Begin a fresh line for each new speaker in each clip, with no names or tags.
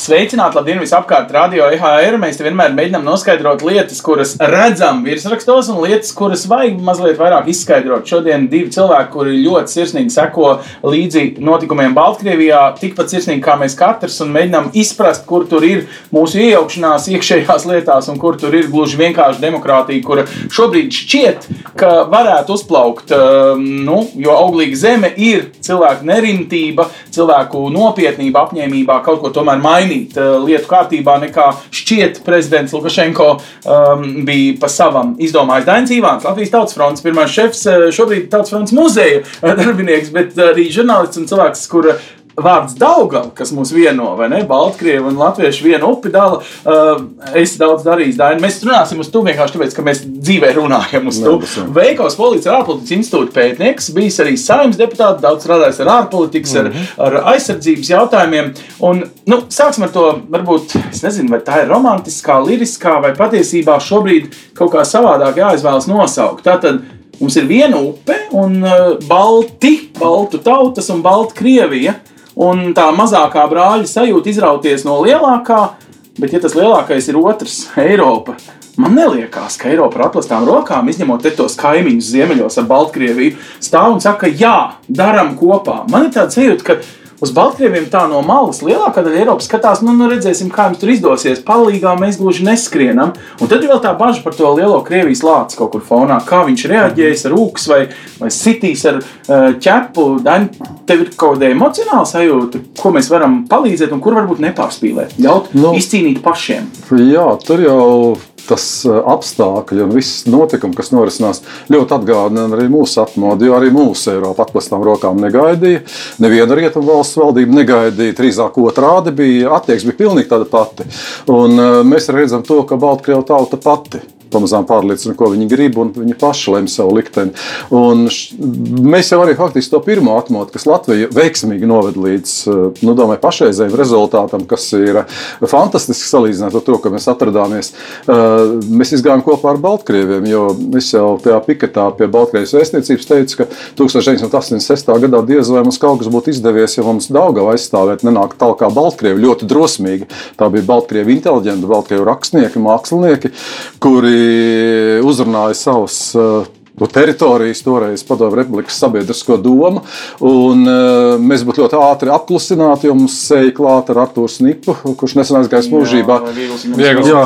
Sveicināti, labdien, visapkārt, radio EHR. Mēs vienmēr mēģinām noskaidrot lietas, kuras redzam virsrakstos, un lietas, kuras vajag mazliet vairāk izskaidrot. Šodien divi cilvēki, kuri ļoti sirsnīgi seko līdzi notikumiem Baltkrievijā, tikpat sirsnīgi kā mēs katrs, un mēģinām izprast, kur tur ir mūsu iejaukšanās iekšējās lietās, un kur tur ir gluži vienkārši demokrātija, kura šobrīd šķiet, ka varētu uzplaukt. Nu, jo auglīga zeme ir cilvēku nerimtība, cilvēku nopietnība, apņēmība kaut ko tomēr mainīt mainīt uh, lietu kārtībā, nekā šķiet prezidents Lukašenko um, bija pa savam izdomājis. Dainis Ivāns, Latvijas Tautas fronts, pirmais šefs, uh, šobrīd Tautas fronts muzeja darbinieks, bet arī žurnālists un cilvēks, kur vārds Daugava, kas mūs vieno, vai ne? Baltkrievi un Latvieši vienu upi dala. Uh, es daudz darīju, Daini. Mēs runāsim uz to vienkārši tāpēc, ka mēs dzīvē runājam uz to. Veikals Polijas ārpolitikas institūta pētnieks, bijis arī saimnes deputāts, daudz strādājis ar ārpolitikas, mm -hmm. ar, ar aizsardzības jautājumiem. Un, nu, sāksim ar to, varbūt, es nezinu, vai tā ir romantiskā, liriskā vai patiesībā šobrīd kaut kā savādāk jāizvēlas nosaukt. Tātad, Mums ir viena upe, un uh, Balti, Baltu tautas un Baltu Krievija un tā mazākā brāļa sajūta izrauties no lielākā, bet ja tas lielākais ir otrs, Eiropa, man liekas, ka Eiropa ar aplastām rokām, izņemot tos kaimiņus ziemeļos ar Baltkrieviju, stāv un saka, jā, darām kopā. Man ir tāds sajūta, ka Uz Baltkrieviem tā no malas lielākā daļa Eiropas skatās, nu, nu redzēsim, kā jums tur izdosies. Palīgā mēs gluži neskrienam. Un tad ir vēl tā bažas par to lielo Krievijas lāci kaut kur fonā. Kā viņš reaģēs ar ūks vai, vai sitīs ar uh, ķepu. Daņ, tev ir kaut kāda emocionāla sajūta, ko mēs varam palīdzēt un kur varbūt nepārspīlēt. Ļaut nu, izcīnīt pašiem.
Jā, tur jau tas eh, apstākļi un viss notikumi, kas norisinās, ļoti atgādina arī mūsu atmodu, jo arī mūsu Eiropa atklātām rokām negaidīja. Neviena rietumu valsts valdība negaidīja, drīzāk otrādi bija attieksme, bija pilnīgi tāda pati. Un eh, mēs redzam to, ka Baltkrievija tauta pati pamazām pārliecina, ko viņi grib, un viņi paši lemj savu likteni. Un š, mēs jau arī faktiski to pirmo atmodu, kas Latviju veiksmīgi noved līdz eh, nu, domāju, pašreizējiem rezultātam, kas ir fantastiski salīdzināt ar to, ka mēs atradāmies. Eh, mēs izgājām kopā ar Baltkrieviem, jo es jau tajā piketā pie Baltkrievijas vēstniecības teicu, ka 1986. gadā diez vai mums kaut kas būtu izdevies, ja mums Daugava aizstāvēt nenāk tālāk kā Baltkrievi ļoti drosmīgi. Tā bija Baltkrievi inteliģenti, Baltkrievi rakstnieki, mākslinieki, kuri uzrunāja savus uh, no teritorijas, toreiz Padomju Republikas sabiedrisko domu. Un, uh, mēs būtu ļoti ātri apklusināti, jo mums seja klāta ar Arthuru Snipu, kurš nesen aizgājis mūžībā. Jā, jā.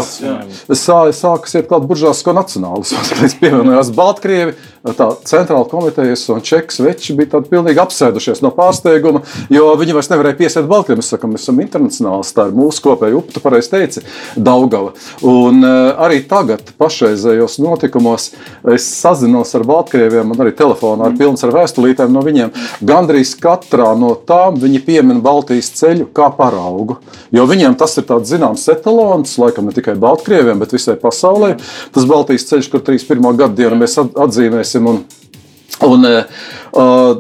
Sā, sākas iet klāt buržāsko nacionālismu, kad pievienojās Baltkrievi. Tā centrāla komitejas un čekas veči bija tādi pilnīgi apsēdušies no pārsteiguma, jo viņi vairs nevarēja piesiet Baltkrieviju. Mēs sakām, mēs esam internacionāls, tā ir mūsu kopēja upe, tu pareizi teici, Daugava. Un uh, arī tagad, pašreizējos notikumos, es sazinos ar Baltkrieviem, man arī telefonā ir pilns ar vēstulītēm no viņiem. Gandrīz katrā no tām viņi piemin Baltijas ceļu kā paraugu. Jo viņiem tas ir tāds zināms etalons, laikam ne tikai Baltkrieviem, bet visai pasaulē. Tas Baltijas ceļš, kur 31. gada dienu mēs atzīmēsim. Un, un, uh,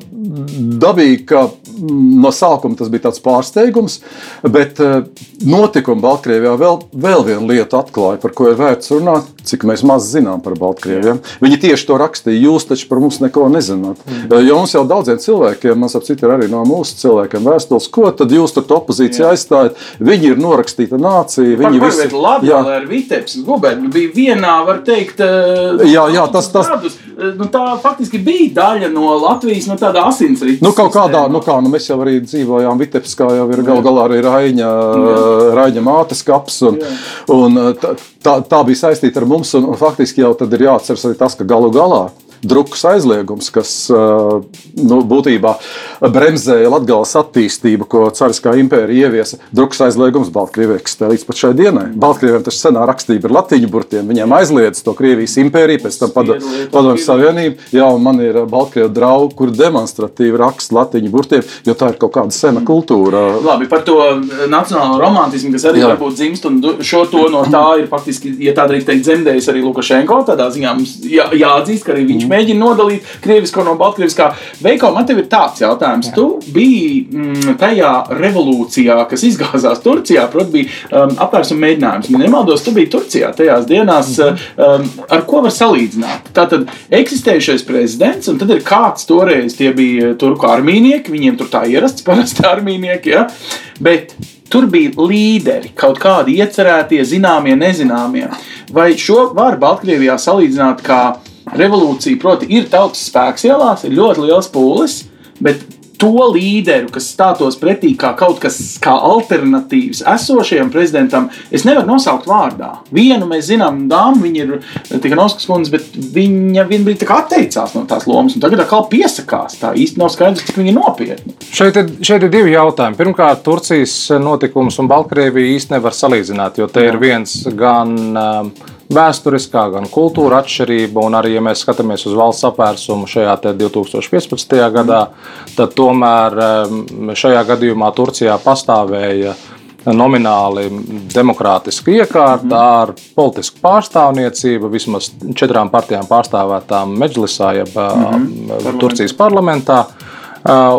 dabīgi, ka no sākuma tas bija tāds pārsteigums, bet eh, notikumi Baltkrievijā vēl, vēl vienu lietu atklāja, par ko ir vērts runāt, cik mēs maz zinām par Baltkrieviem. Viņi tieši to rakstīja, jūs taču par mums neko nezināt. Mm. Jo mums jau daudziem cilvēkiem, man ap citu ir arī no mūsu cilvēkiem vēstules, ko tad jūs tur opozīcijā aizstājat. Viņi ir norakstīta nācija. Viņi
visi ir labi, ar Vitebs guberniju bija vienā, var teikt,
jā, jā, tas, tas,
tādus, nu, tā faktiski bija daļa no Latvijas, no tāda asinsrites.
Nu, kaut kādā, nu kā, nu, mēs jau arī dzīvojām Vitebskā, jau ir gal galā arī Raiņa, Raiņa mātes kaps. Un, un tā, tā, tā bija saistīta ar mums, un, un faktiski jau tad ir jāatceras arī tas, ka galu galā drukas aizliegums, kas nu, būtībā bremzēja Latvijas attīstību, ko Cariskā impērija ieviesa. Drukas aizliegums Baltkrievijai eksistē līdz pat šai dienai. Baltkrieviem tas senā rakstība ir latīņu burtiem. Viņiem aizliedz to Krievijas impēriju, pēc tam Padomju Savienību. Jā, man ir Baltkrievu draugi, kur demonstratīvi raksta latīņu burtiem, jo tā ir kaut kāda sena kultūra.
Labi, par to nacionālo romantismu, kas arī Jā. varbūt dzimst, un šo to no tā ir faktiski, ja tā drīkst teikt, dzemdējis arī Lukašenko. Tādā ziņā mums jā, jāatzīst, ka arī viņš mēģina nodalīt krievisko no baltkrieviskā. Veiko, man te ir tāds jautājums. Jā. Tu biji mm, tajā revolūcijā, kas izgāzās Turcijā, proti, bija um, apvērsuma mēģinājums. Man nemaldos, tu biji Turcijā tajās dienās. Mhm. Um, ar ko var salīdzināt? Tātad eksistējušais prezidents, un tad ir kāds toreiz tie bija turku armīnieki, viņiem tur tā ierasts parasti armīnieki. Ja? Bet Tur bija līderi, kaut kādi iecerētie, zināmie, nezināmie. Vai šo var Baltkrievijā salīdzināt kā revolūciju? Proti, ir tautas spēks ielās, ir ļoti liels pūlis, bet to līderu, kas stātos pretī kā kaut kas kā alternatīvs esošajam prezidentam, es nevaru nosaukt vārdā. Vienu mēs zinām, dāma, viņa ir Tikanovskas kundze, bet viņa vienā brīdī atteicās no tās lomas, un tagad atkal piesakās. Tā īsti nav skaidrs, cik viņa ir nopietna.
Šeit ir, šeit ir divi jautājumi. Pirmkārt, Turcijas notikums un Baltkrievija īsti nevar salīdzināt, jo te Jā. ir viens gan. Uh, vēsturiskā, gan kultūra atšķirība. Un arī, ja mēs skatāmies uz valsts apvērsumu šajā 2015. gadā, tad tomēr šajā gadījumā Turcijā pastāvēja nomināli demokrātiska iekārta mm. ar politisku pārstāvniecību, vismaz četrām partijām pārstāvētām Meģlisā, jeb mm -hmm. Turcijas parlamentā.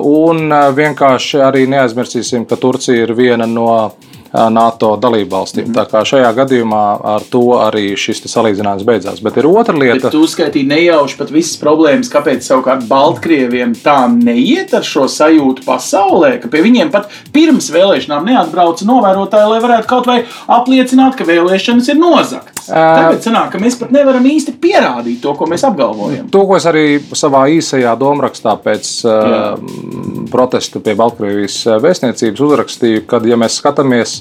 Un vienkārši arī neaizmirsīsim, ka Turcija ir viena no NATO dalībvalstīm. Mm. Tā kā šajā gadījumā ar to arī šis salīdzinājums beidzās. Bet ir otra lieta.
Bet tu uzskaitīji nejauši pat visas problēmas, kāpēc savukārt Baltkrieviem tā neiet ar šo sajūtu pasaulē, ka pie viņiem pat pirms vēlēšanām neatbrauca novērotāji, lai varētu kaut vai apliecināt, ka vēlēšanas ir nozagtas. Tagad sanāk, ka mēs pat nevaram īsti pierādīt to, ko mēs apgalvojam.
To, ko es arī savā īsajā domrakstā pēc Jā. protesta pie Baltkrievijas vēstniecības uzrakstīju, kad, ja mēs skatāmies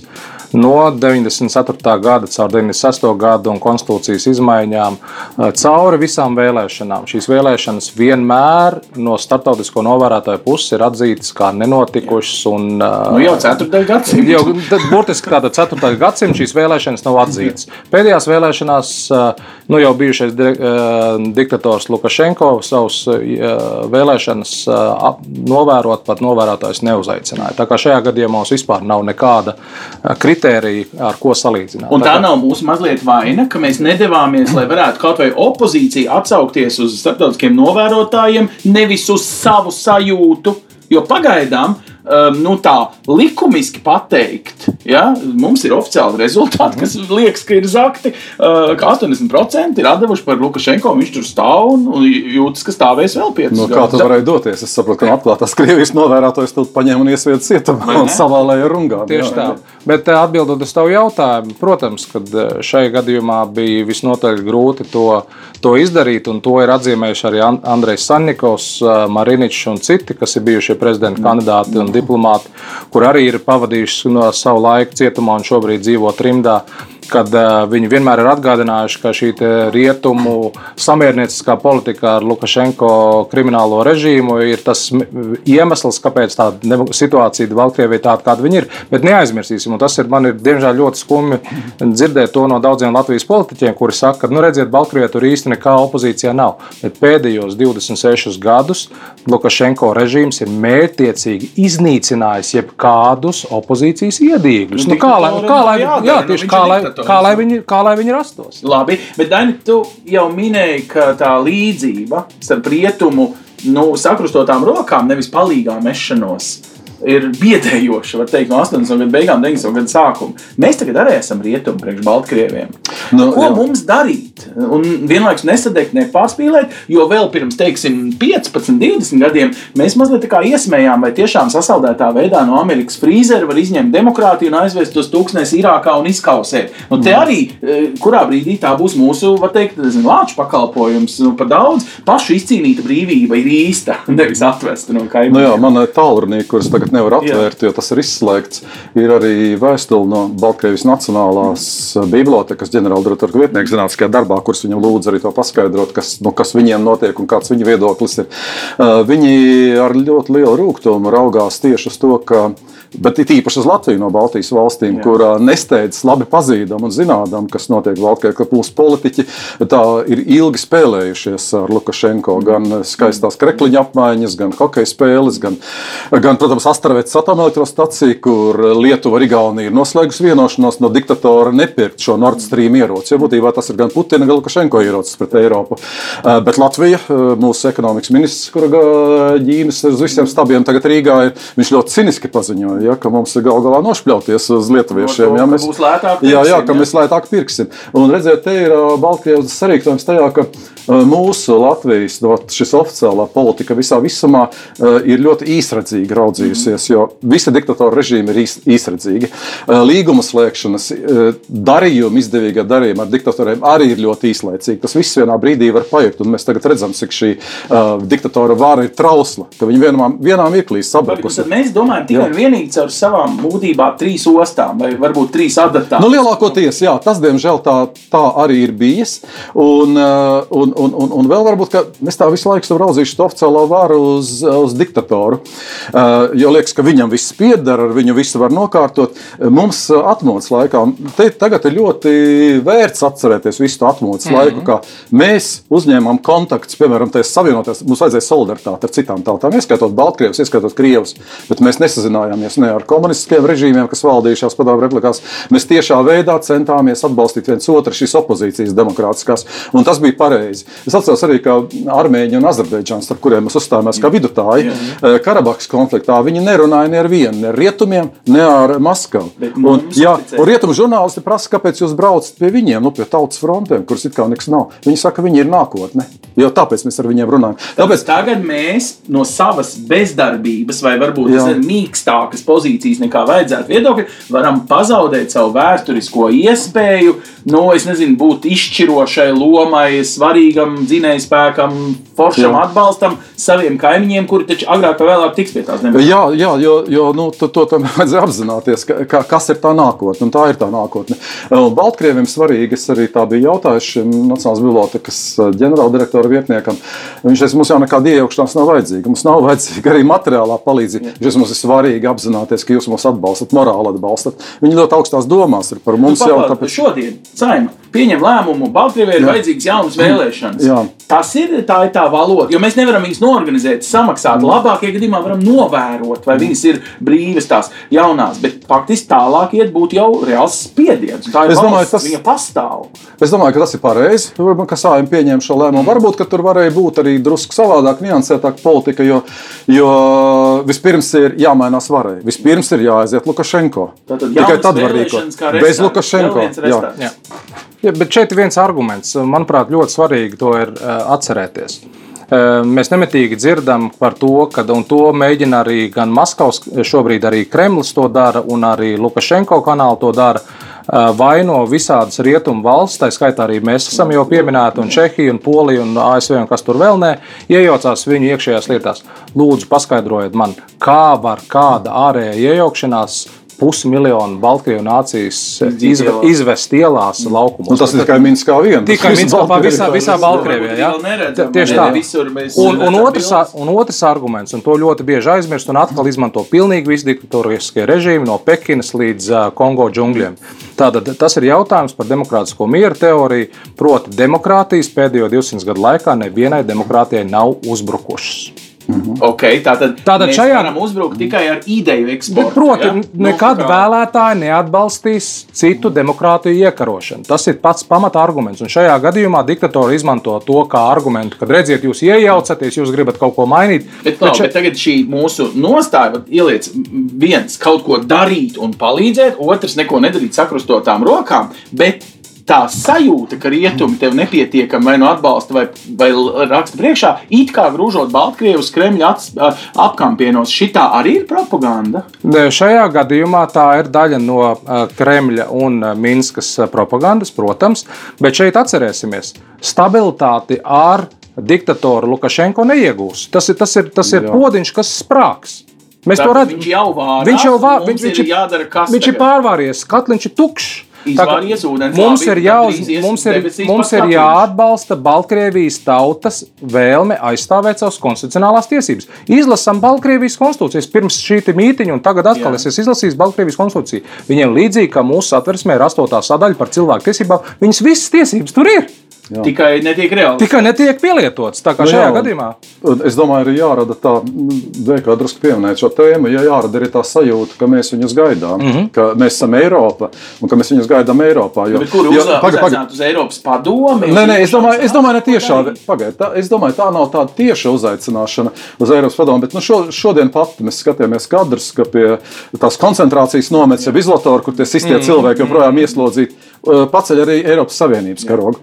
no 94. gada caur 96. gadu un konstitūcijas izmaiņām, eh, cauri visām vēlēšanām. Šīs vēlēšanas vienmēr no starptautisko novērotāju puses ir atzītas kā nenotikušas. Un,
eh, nu, jau 4. gadsimta.
Jau burtiski tāda 4. gadsimta šīs vēlēšanas nav atzītas. Pēdējās vēlēšanās eh, nu, jau bijušais diktators Lukašenko savus vēlēšanas novērot, pat novērotājs neuzaicināja. Tā kā šajā gadījumā mums vispār nav nekāda kritika kritēriji, ar ko salīdzināt.
Un tā nav mūsu mazliet vaina, ka mēs nedavāmies, lai varētu kaut vai opozīcija atsaukties uz starptautiskiem novērotājiem, nevis uz savu sajūtu. Jo pagaidām um, nu, tā likumiski pateikt, ja, mums ir oficiāli rezultāti, kas liekas, ka ir zakti, uh, ka 80% ir atdevuši par Lukašenko. Viņš tur stāv un jūtas, ka stāvēs vēl 5
no, Kā tas varēja doties? Es saprotu, ka atklātās Krievijas novērotājs to paņēma un iesvieda cietumā un savālēja rungā.
Tieši jā, tā. Jā. Bet uh, atbildot uz tavu jautājumu, protams, ka uh, šajā gadījumā bija visnotaļ grūti to, to izdarīt, un to ir atzīmējuši arī Andrejs Sannikovs, Mariničs un citi, kas ir bijušie prezidenta kandidāti un diplomāti, kur arī ir pavadījuši no savu laiku cietumā un šobrīd dzīvo trimdā kad uh, viņi vienmēr ir atgādinājuši, ka šī rietumu samiernieciskā politika ar Lukašenko kriminālo režīmu ir tas iemesls, kāpēc tā situācija Baltkrievijā tāda, kāda viņa ir. Bet neaizmirsīsim, un tas ir man ir diemžēl ļoti skumji dzirdēt to no daudziem Latvijas politiķiem, kuri saka, ka, nu, redziet, Baltkrievijā tur īsti nekā opozīcijā nav. Bet pēdējos 26 gadus Lukašenko režīms ir mērķtiecīgi iznīcinājis jebkādus opozīcijas iedīgļus. Nu, kā lai, kā lai, jā, tieši kā lai, kā lai, viņi, kā lai viņi rastos.
Labi, bet Daini, tu jau minēji, ka tā līdzība starp rietumu nu, sakrustotām rokām, nevis palīgā mešanos ir biedējoša, var teikt, no 80. gadu beigām, 90. gadu sākuma. Mēs tagad arī esam rietumi priekš Baltkrieviem. Nu, Ko jā. mums darīt? Un vienlaikus nesadegt, nepārspīlēt, jo vēl pirms, teiksim, 15, 20 gadiem mēs mazliet tā kā iesmējām, vai tiešām sasaldētā veidā no Amerikas frīzera var izņemt demokrātiju un aizvest uz tūkstnesi Irākā un izkausēt. Nu, te mm. arī, e, kurā brīdī tā būs mūsu, var teikt, lāču pakalpojums, nu, par daudz pašu izcīnīta brīvība ir īsta, nevis atvesta no kaimiņiem.
Nu jā, man ir tālrunīgi, kuras tagad nevar atvērt, Jā. jo tas ir izslēgts. Ir arī vēstule no Baltkrievijas Nacionālās bibliotekas ģenerāldirektora vietnieka zinātniskajā darbā, kurš viņam lūdz arī to paskaidrot, kas, nu, kas viņiem notiek un kāds viņa viedoklis ir. Viņi ar ļoti lielu rūkumu raugās tieši uz to, ka Bet it īpaši uz Latviju no Baltijas valstīm, Jā. kur nesteidzas labi pazīdam un zinām, kas notiek Baltkrievijā, ka mūsu politiķi ir ilgi spēlējušies ar Lukašenko. Gan skaistās krekliņa apmaiņas, gan hokeja spēles, gan, gan protams, Astravētas atomelektrostacija, kur Lietuva un Igaunija ir noslēgusi vienošanos no diktatora nepirkt šo Nord Stream ieroci. Jo būtībā tas ir gan Putina, gan Lukašenko ierocis pret Eiropu. Bet Latvija, mūsu ekonomikas ministrs, kura ģīnas uz visiem stabiem tagad Rīgā ir, viņš ļoti ciniski paziņoja, ja, ka mums ir gal galā nošpļauties uz lietuviešiem.
Ja,
mēs,
pirksim,
jā, jā, ka mēs lētāk pirksim. Un redziet, te ir Baltkrievijas sarīkojums tajā, ka mūsu Latvijas no, šis oficiālā politika visā visumā ir ļoti īsredzīga raudzījusies, jo visi diktatora režīmi ir īsredzīgi. Līguma slēgšanas, darījumi, izdevīgie darījumi ar diktatoriem arī ir ļoti īslaicīgi. Tas viss vienā brīdī var paiet, un mēs tagad redzam, cik šī uh, diktatora vara ir trausla, ka viņi vienā, vienā mirklī sabrukusi.
Mēs domājam tikai un vienīgi caur savām būtībām trīs ostām vai varbūt trīs adatām.
Nu, lielākoties, jā, tas diemžēl tā, tā arī ir bijis. Un, un, un, un, un vēl varbūt, ka mēs tā visu laiku esam raudzījuši to oficiālo varu uz, uz diktatoru. Uh, jo liekas, ka viņam viss pieder, ar viņu visu var nokārtot. Mums atmodas laikā, te tagad ir ļoti vērts atcerēties visu to atmodas mm -hmm. laiku, kā mēs uzņēmām kontaktus, piemēram, tajā savienoties. Mums vajadzēja solidaritāti ar citām tautām, ieskaitot Baltkrievus, ieskaitot Krievus, bet mēs nesazinājāmies ne ar komunistiskiem režīmiem, kas valdījušās padomju republikās. Mēs tiešā veidā centāmies atbalstīt viens otru šīs opozīcijas demokrātiskās, un tas bija pareizi. Es atceros arī, ka Armēņi un Azerbaidžāns, ar kuriem mēs uzstājāmies kā vidutāji, eh, Karabahas konfliktā, viņi nerunāja ne ar vienu, ne ar rietumiem, ne ar Maskavu. Un, jā, un rietumu žurnālisti prasa, kāpēc jūs braucat pie viņiem, nu, pie tautas frontēm, kuras it kā nekas nav. Viņi saka, viņi ir nākotne. Jo tāpēc mēs ar viņiem runājam.
Tāpēc tagad mēs no savas bezdarbības vai varbūt ne, mīkstākas pozīcijas nekā vajadzētu viedokļa varam pazaudēt savu vēsturisko iespēju, nu, es nezinu, būt izšķirošai lomai, svarīgam dzinējspēkam, foršam jā. atbalstam saviem kaimiņiem, kuri taču agrāk vai vēlāk tiks pie tās
zemes. Jā, jā, jo, jo nu, to, to tam vajadzēja apzināties, ka, ka, kas ir tā nākotne, un tā ir tā nākotne. Baltkrieviem svarīgi, es arī tā biju jautājis Nacionālās bibliotekas ģenerāldirektora vietniekam. Viņš teica, mums jau nekāda iejaukšanās nav vajadzīga. Mums nav vajadzīga arī materiālā palīdzība. Viņš mums ir svarīgi apzināties, ka jūs mūs atbalstat, morāli atbalstat. Viņi ļoti augstās domās ir par mums
nu, jau. Tāpēc... Šodien saima pieņem lēmumu, Baltkrievijai ir vajadzīgas jaunas vēlēšanas. Jā. Tas ir tā, ir tā valoda, jo mēs nevaram viņus norganizēt, samaksāt. Mm. Labākajā gadījumā varam novērot, vai viņas ir brīvas tās jaunās, bet faktiski tālāk iet būtu jau reāls spiediens. Tā ir es domāju, valsts, tas, viņa pastāv.
Es domāju, ka tas ir pareizi, ka Sājuma pieņēma šo lēmumu. Varbūt, ka tur varēja būt arī drusku savādāk, niansētāk politika, jo, jo vispirms ir jāmainās varai. Vispirms ir jāaiziet Lukašenko. Tikai tad var rīkot. Bez Lukašenko. Jā. Jā.
Ja, bet šeit ir viens arguments, manuprāt, ļoti svarīgi to ir atcerēties. Mēs nemitīgi dzirdam par to, ka to mēģina arī gan Maskavas, šobrīd arī Kremlis to dara, un arī Lukašenko kanāli to dara. Vaino visādas rietumu valsts, tā skaitā arī mēs esam jau pieminēti, un Čehija, un Polija, un ASV, un kas tur vēl nē, iejaucās viņu iekšējās lietās. Lūdzu, paskaidrojiet man, kā var kāda ārējā iejaukšanās pusmiljonu Baltkrievu nācijas izve, izvest ielās laukumos.
Nu, tas ir tikai Minskā viena.
Tikai Minskā visā, visā Baltkrievijā. Ja? Tieši tā. Un, un, otrs, un otrs arguments, un to ļoti bieži aizmirst, un atkal izmanto pilnīgi visi diktatoriskie režīmi no Pekinas līdz uh, Kongo džungļiem. Tātad tas ir jautājums par demokrātisko mieru teoriju, proti demokrātijas pēdējo 200 gadu laikā nevienai demokrātijai nav uzbrukušas.
Mhm. Okay, tātad tātad mēs šajā... varam uzbrukt tikai ar ideju eksportu.
Bet, proti, ja? Nu, nekad nu, kā... vēlētāji neatbalstīs citu demokrātiju iekarošanu. Tas ir pats pamata arguments. Un šajā gadījumā diktatori izmanto to kā argumentu, kad redziet, jūs iejaucaties, jūs gribat kaut ko mainīt.
Bet, bet, še... bet tagad šī mūsu nostāja ieliec viens kaut ko darīt un palīdzēt, otrs neko nedarīt sakrustotām rokām. Bet tā sajūta, ka rietumi tev nepietiekami vai no atbalsta, vai, vai raksta priekšā, it kā grūžot Baltkrievijas Kremļa apkampienos. Šitā arī ir propaganda.
Šajā gadījumā tā ir daļa no Kremļa un Minskas propagandas, protams, bet šeit atcerēsimies stabilitāti ar diktatoru Lukašenko neiegūs. Tas ir, tas ir, tas ir podziņš, kas sprāgs.
Mēs Bet to redzam. Viņš jau vārā.
Viņš jau vārā. Viņš, viņš, ir, viņš ir pārvāries. Katliņš ir tukšs.
Ūdens,
Mums ir, jāuz, mums ir, mums ir jāatbalsta Baltkrievijas tautas vēlme aizstāvēt savas konstitucionālās tiesības. Izlasām Baltkrievijas konstitūcijas pirms šī mītiņa, un tagad atkal
Jā.
es esmu izlasījis Baltkrievijas konstitūciju. Viņiem līdzīgi kā mūsu satversmē ir astotā sadaļa par cilvēku tiesībām, viņas visas tiesības tur ir.
Tikai netiek reāli.
Tikai netiek pielietots. Tā kā
Nu
šajā
jā.
gadījumā
Es domāju, ir jārada tā, kā drusku pieminēt šo tēmu, ja jārada arī tā sajūta, ka mēs viņus gaidām, mm -hmm. ka mēs esam Eiropa un ka mēs viņus gaidām Eiropā. Jo,
Bet kur
jo-
uzā-
paga- paga-
uz Eiropas padomi?
Nē, nē, es domāju, es domāju ne tiešā, pagaid, tā, es domāju, tā nav tāda tieša uzaicināšana uz Eiropas padomu, bet nu, šo, šodien pat mēs skatījāmies kadrus, ka pie tās koncentrācijas nometnes, jeb izolatora, kur tie sistie cilvēki joprojām ieslodzīti, uh, paceļ arī Eiropas Savienības karogu.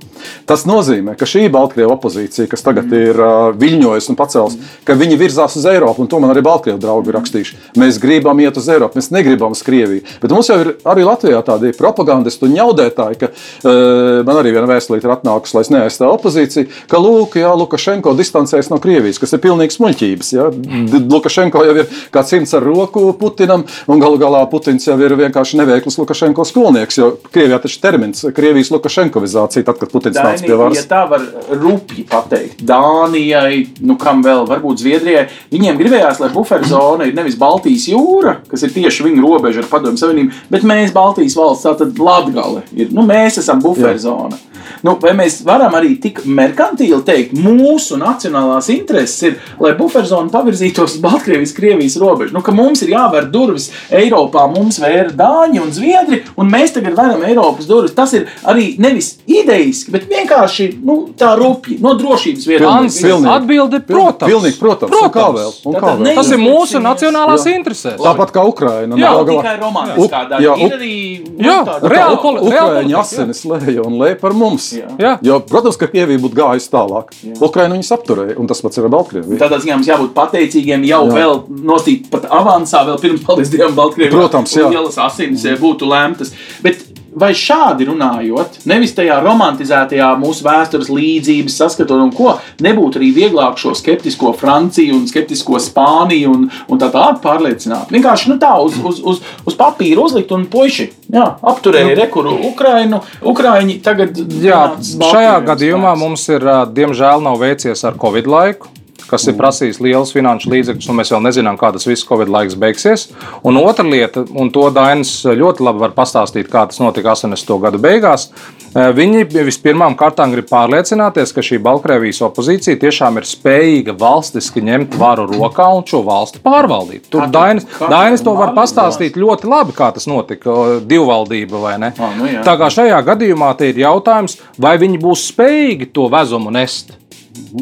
Tas nozīmē, ka šī Baltkrieva opozīcija, kas tagad ir uh, viļņojusi un pacēlusi, ka viņi virzās uz Eiropu, un to man arī Baltkrievu draugi ir rakstījuši. Mēs gribam iet uz Eiropu, mēs negribam uz Krieviju. Bet mums jau ir arī Latvijā tādi propagandisti un ņaudētāji, ka uh, man arī viena vēstulīte ir atnākusi, lai es neaizstāvu opozīciju, ka Lūk, jā, Lukašenko distancējas no Krievijas, kas ir pilnīgs muļķības. Jā. D- Lukašenko jau ir kā cimds ar roku Putinam, un galu galā Putins jau ir vienkārši neveikls Lukašenko skolnieks, jo Krievijā taču termins Krievijas Lukašenkovizācija, tad, kad Putins nāca pie varas.
ja tā var rupji pateikt, Dānijai, nu kam vēl, varbūt Zviedrijai, viņiem gribējās, lai buferzona ir nevis Baltijas jūra, kas ir tieši viņu robeža ar Padomu Savienību, bet mēs, Baltijas valsts, tātad Latgale, ir, nu mēs esam buferzona. Nu, vai mēs varam arī tik merkantīli teikt, mūsu nacionālās intereses ir, lai buferzona pavirzītos uz Baltkrievijas, Krievijas robežu? Nu, ka mums ir jāver durvis Eiropā, mums vēra Dāņi un Zviedri, un mēs tagad veram Eiropas durvis. Tas ir arī nevis idejiski, bet vienkārši nu, tā rupji, no drošības viedokļa.
Pilnīgi.
atbilde, protams.
Pilnīgi, protams. Un kā vēl? Un kā vēl?
Tas ir mūsu nacionālās interesēs.
Tāpat kā Ukraina.
Jā,
galā-
Tikai romantiskā daļa.
jā,
Ir arī nu,
Jā, reāli
tā-
politika,
asinis lēja un lēja par mums.
Jā.
Jā.
Jo, protams, ka Krievija būtu gājusi tālāk. Ukraiņu viņus apturēja, un tas pats ir ar Baltkrieviju.
Tādā ziņā mums jābūt pateicīgiem jau
Jā.
jā. vēl nostīt pat avansā, vēl pirms paldies Dievam, Baltkrievijā.
Protams, jā.
un Ielas asinis mm. būtu lemtas. Bet vai šādi runājot, nevis tajā romantizētajā mūsu vēstures līdzības saskatot, un ko nebūtu arī vieglāk šo skeptisko Franciju un skeptisko Spāniju un, un tā tālāk pārliecināt? Vienkārši nu, tā uz, uz, uz, uz papīra uzlikt un puiši jā, apturēja rekuru Ukrainu. Ukraiņi tagad
Jā, šajā gadījumā mums ir, diemžēl, nav veicies ar Covid laiku. Kas ir prasījis liels finanšu līdzekļus, un mēs vēl nezinām, kā tas viss Covid laiks beigsies. Un otra lieta, un to Dainis ļoti labi var pastāstīt, kā tas notika 80. gadu beigās. ā, Viņi vispirmām kārtām grib pārliecināties, ka šī Baltkrievijas opozīcija tiešām ir spējīga valstiski ņemt varu rokā un šo valsti pārvaldīt. Tur
tu-
Dainis,
tu
Dainis to var pastāstīt ļoti labi, kā tas notika, divvaldība vai ne.
Ah, nu jā.
Tā kā šajā gadījumā ir jautājums, vai viņi būs spējīgi to vezumu nest.